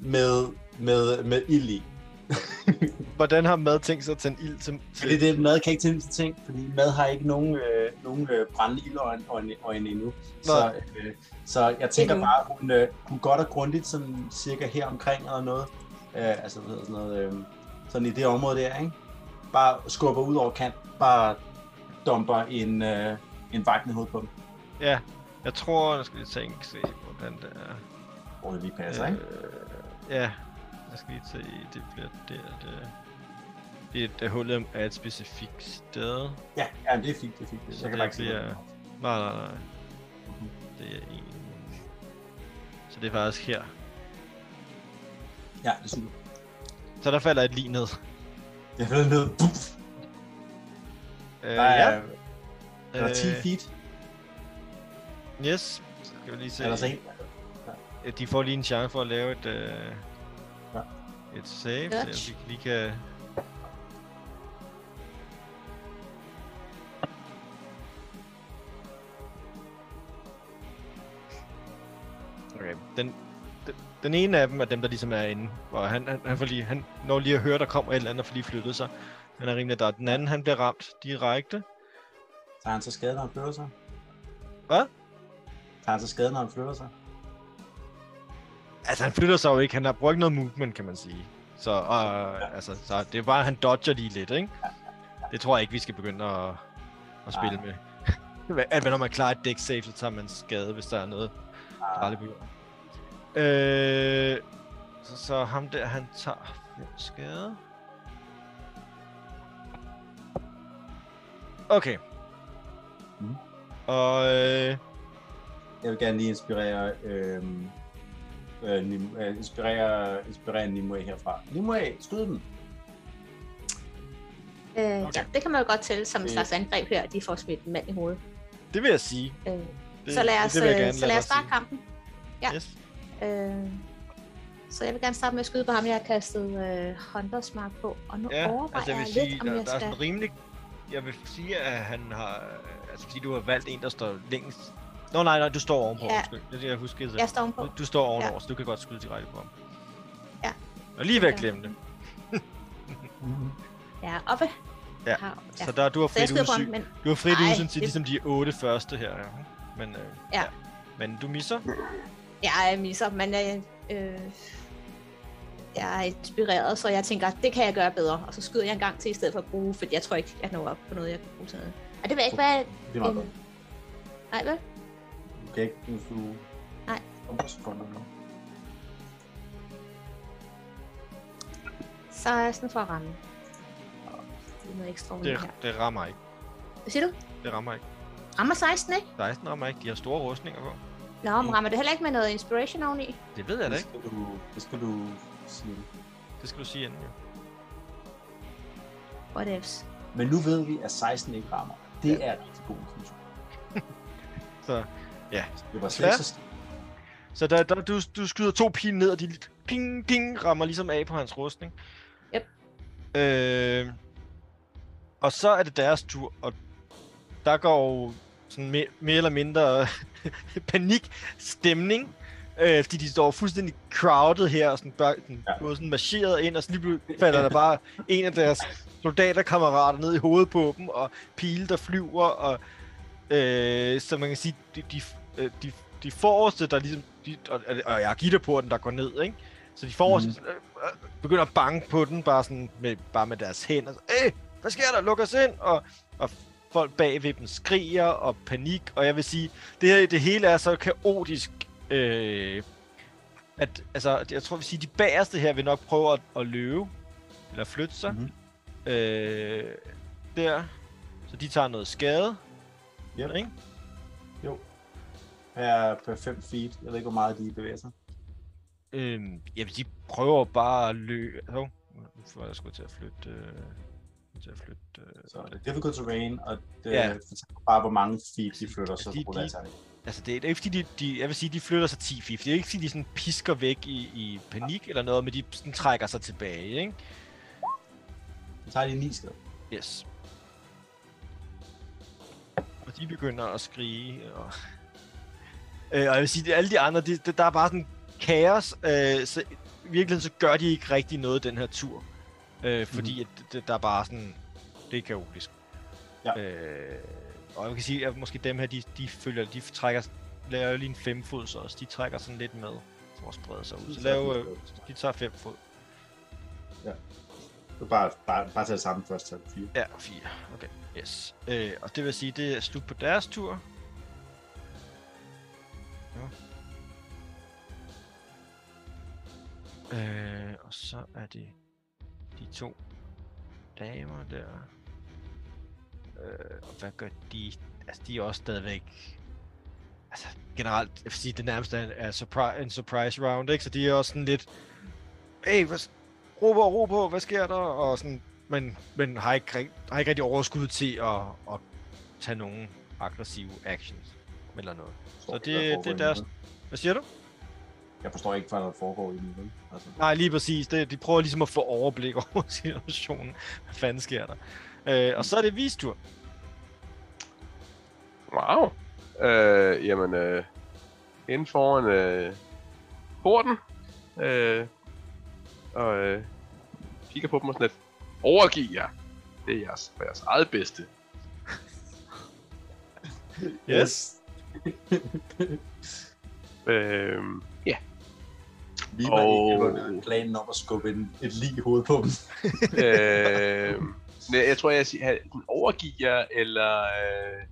med, med, med ild i. Hvordan har mad tænkt sig at tænde ild til... Fordi det Mad kan ikke tænke til ting, fordi Mad har ikke nogen, øh, nogen øh, brændende ildøjne endnu. Så, øh, så jeg tænker Endnu. bare, hun, øh, hun godt og grundigt, sådan cirka her omkring eller noget. Øh, altså, hvad hedder sådan noget, øh, sådan i det område der, ikke? Bare skubber ud over kant, bare dumper en, øh, en vagt ned på dem. Ja, jeg tror, jeg skal lige tænke, se, hvordan det er. Hvor det lige passer, ikke? ja, jeg skal lige se, det bliver der, det... Det, det hullet er et specifikt sted. Ja, ja, det er fint, det er fint. Så Jeg kan det ikke bliver- er. Nej, nej, nej. Det er en... Så det er faktisk her. Ja, det er super. Så der falder et lige ned. Jeg falder ned. Puff. Øh, Der er, ja. er der 10 Øh, feet. Yes. Så skal vi lige se. Er der så en? Øh, De får lige en chance for at lave et, øh, Ja. Et save, så Dodge. vi lige kan... Okay, den, den, den ene af dem er dem, der ligesom er inde, hvor han, han, han, får lige, han når lige at høre, der kommer et eller andet, og får lige flyttet sig. Han er rimelig der. Den anden, han bliver ramt direkte. Tager han så skade, når han flytter sig? Hvad? Tager han så skade, når han flytter sig? Altså, han flytter sig jo ikke. Han har brugt noget movement, kan man sige. Så, øh, altså, så det er bare, at han dodger lige lidt, ikke? Det tror jeg ikke, vi skal begynde at, at spille Nej. med. At når man klarer et deck save, så tager man skade, hvis der er noget Ah, farligt på jorden. Øh, så, så ham der, han tager 5 skade. Okay. Mhm. Og øh, Jeg vil gerne lige inspirere, øh, øh, Nim, øh, inspirere, inspirere Nimue herfra. Nimue, skyd dem! øh, Okay. ja, det kan man jo godt tælle som en slags angreb her, at de får smidt en mand i hovedet. det vil jeg sige. Øh, Det, så lad os, det vil jeg øh, gerne så lad os starte sige. kampen. ja. Yes. Øh, så jeg vil gerne starte med at skyde på ham, jeg har kastet øh, Hunters Mark på. Og nu Ja, overvejer altså jeg vil jeg sige, lidt, om der, jeg der er sådan rimelig... Jeg vil sige, at han har... Altså fordi du har valgt en, der står længst... Nå nej, nej, du står ovenpå. Ja. undskyld. Det er det, jeg husker. Jeg står ovenpå. Du, du står ovenover, Ja. så du kan godt skyde direkte på ham. Ja. Og lige ved at Ja. glemme det. Ja, oppe. Ja, Har, Så der, du har jeg frit udsyn. men Du har frit udsyn til det- ligesom de otte første her. Ja. Men, øh, Ja. Men du misser. jeg er misser, men jeg, øh, jeg er inspireret, så jeg tænker, det kan jeg gøre bedre. Og så skyder jeg en gang til, i stedet for at bruge, for jeg tror ikke, jeg når op på noget, jeg kan bruge til noget. Og det vil ikke være... Det er meget en- godt. Nej, hvad? Kan ikke, hvis du... Nej. Om på sekunder nu. Så er jeg sådan for at ramme. Det er noget ekstra Det, det... her. det rammer ikke. Hvad siger du? Det rammer ikke. Rammer 16, ikke? 16 rammer ikke. De har store rustninger på. Nå, men rammer det heller ikke med noget inspiration oveni? Det ved jeg da Det ikke. skal du, det skal du sige. Det skal du sige inden, jo. What ifs? Men nu ved vi, at 16 ikke rammer. Det er rigtig god information. Så, Det var slet Ja. så der, der, du, du skyder to pile ned, og de ping, ping, rammer ligesom af på hans rustning. Yep. Øh, og så er det deres tur, og der går jo sådan mere, mere eller mindre panikstemning. Øh, fordi de står fuldstændig crowded her, og sådan, bare, sådan, Ja. ja. sådan marcheret ind, og så lige falder der bare en af deres soldaterkammerater ned i hovedet på dem, og pile, der flyver, og øh, så man kan sige, de, de, øh, de, de forreste, der ligesom, de, og, og jeg gitter på den, der går ned, ikke? Så de forreste mm. øh, begynder at banke på den, bare sådan med, bare med deres hænder. Øh, hvad sker der? Luk os ind! Og, og folk bagved dem skriger og panik, og jeg vil sige, det her, det hele er så kaotisk, øh, at, altså, jeg tror, vi sige, de bagerste her vil nok prøve at, at løbe, eller flytte sig, Mhm. mm-hmm. øh, der, så de tager noget skade, Yep. ikke? Her på 5 feet. Jeg ved ikke, hvor meget de bevæger sig. Øhm, jamen, de prøver bare at løbe... Hov, nu får jeg sgu til at flytte... Øh... til at flytte. Øh, Så det er difficult terrain, og det Ja. ja. bare, hvor mange feet de flytter, så De- ruller de-. Altså, det er, det er ikke fordi, de, de, jeg vil sige, de flytter sig 10 feet. Det er ikke fordi, de sådan pisker væk i, i panik eller noget, men de sådan trækker sig tilbage, ikke? Så tager de 9 skridt. Yes. Og de begynder at skrige, og... Øh, og jeg vil sige, at alle de andre, de, de, der er bare sådan kaos, øh, så i virkeligheden så gør de ikke rigtig noget den her tur. Øh, fordi mm. at det, der er bare sådan, det er kaotisk. Ja. Øh, og jeg kan sige, at måske dem her, de, de følger, de trækker, laver lige en femfod så også, de trækker sådan lidt med, for at sprede sig ud. De Så tager lav, fem øh, fod. de tager fem fod. Du bare, bare, bare tage det samme først til 4. Ja, 4. Okay, yes. Øh, og det vil sige, det er slut på deres tur. Ja. Øh, og så er det de to damer der. Øh, og hvad gør de? Altså, de er også stadigvæk... Altså, generelt, jeg vil sige, det nærmeste er, er surpri- en surprise round, ikke? Så de er også sådan lidt... Hey, hvad, ro og ro på, hvad sker der? Og sådan, men, men har, ikke, har ikke rigtig overskud til at, at tage nogen aggressive actions eller noget. Så det, det er deres... Hvad siger du? Jeg forstår ikke, hvad der foregår i nu. vel? Altså, Nej, lige præcis. Det, de prøver ligesom at få overblik over situationen. Hvad fanden sker der? Øh, og så er det vis tur. Wow. Øh, jamen, øh, inden foran øh, porten, øh, og øh, kigger på dem og sådan lidt, overgiv jer. Det er jeres, jeres eget bedste. Yes. Øh, ja, Lige var Og- ikke planen om at skubbe en, et lig i hovedet på dem. øh, nej, jeg tror, jeg siger, at overgiv jer, eller... Øh,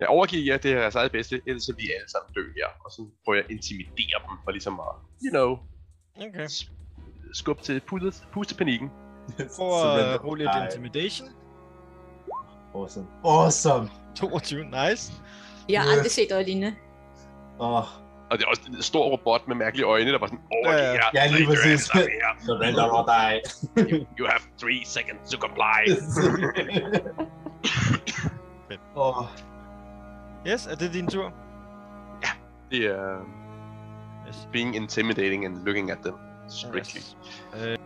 ja, overgiv jer, det er jeres eget bedste, ellers så vi alle sammen dø her. Og så prøver jeg at intimidere dem, for ligesom at, you know, Okay. skubbe til puste, puste panikken. Surrender. at rulle lidt Nej, intimidation. Awesome. Awesome. 22, nice. Jeg har Ja. aldrig set noget lignende. Åh, Og det er også en stor robot med mærkelige øjne, der var sådan, overgiv Ja, jer, ja, lige præcis. surrender or die. You, you have three seconds to comply. Åh, Yes, er det din tur? Det er Yes. being intimidating and looking at them strictly. Yes. Øh.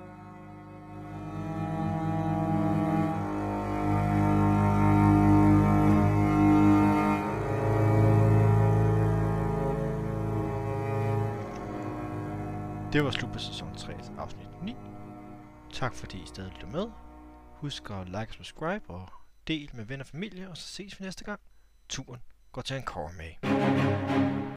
Det var slut på sæson 3, afsnit 9. Tak fordi I stadig lytter med. Husk at like og subscribe og del med venner og familie, og så ses vi næste gang. Turen går til en kår med.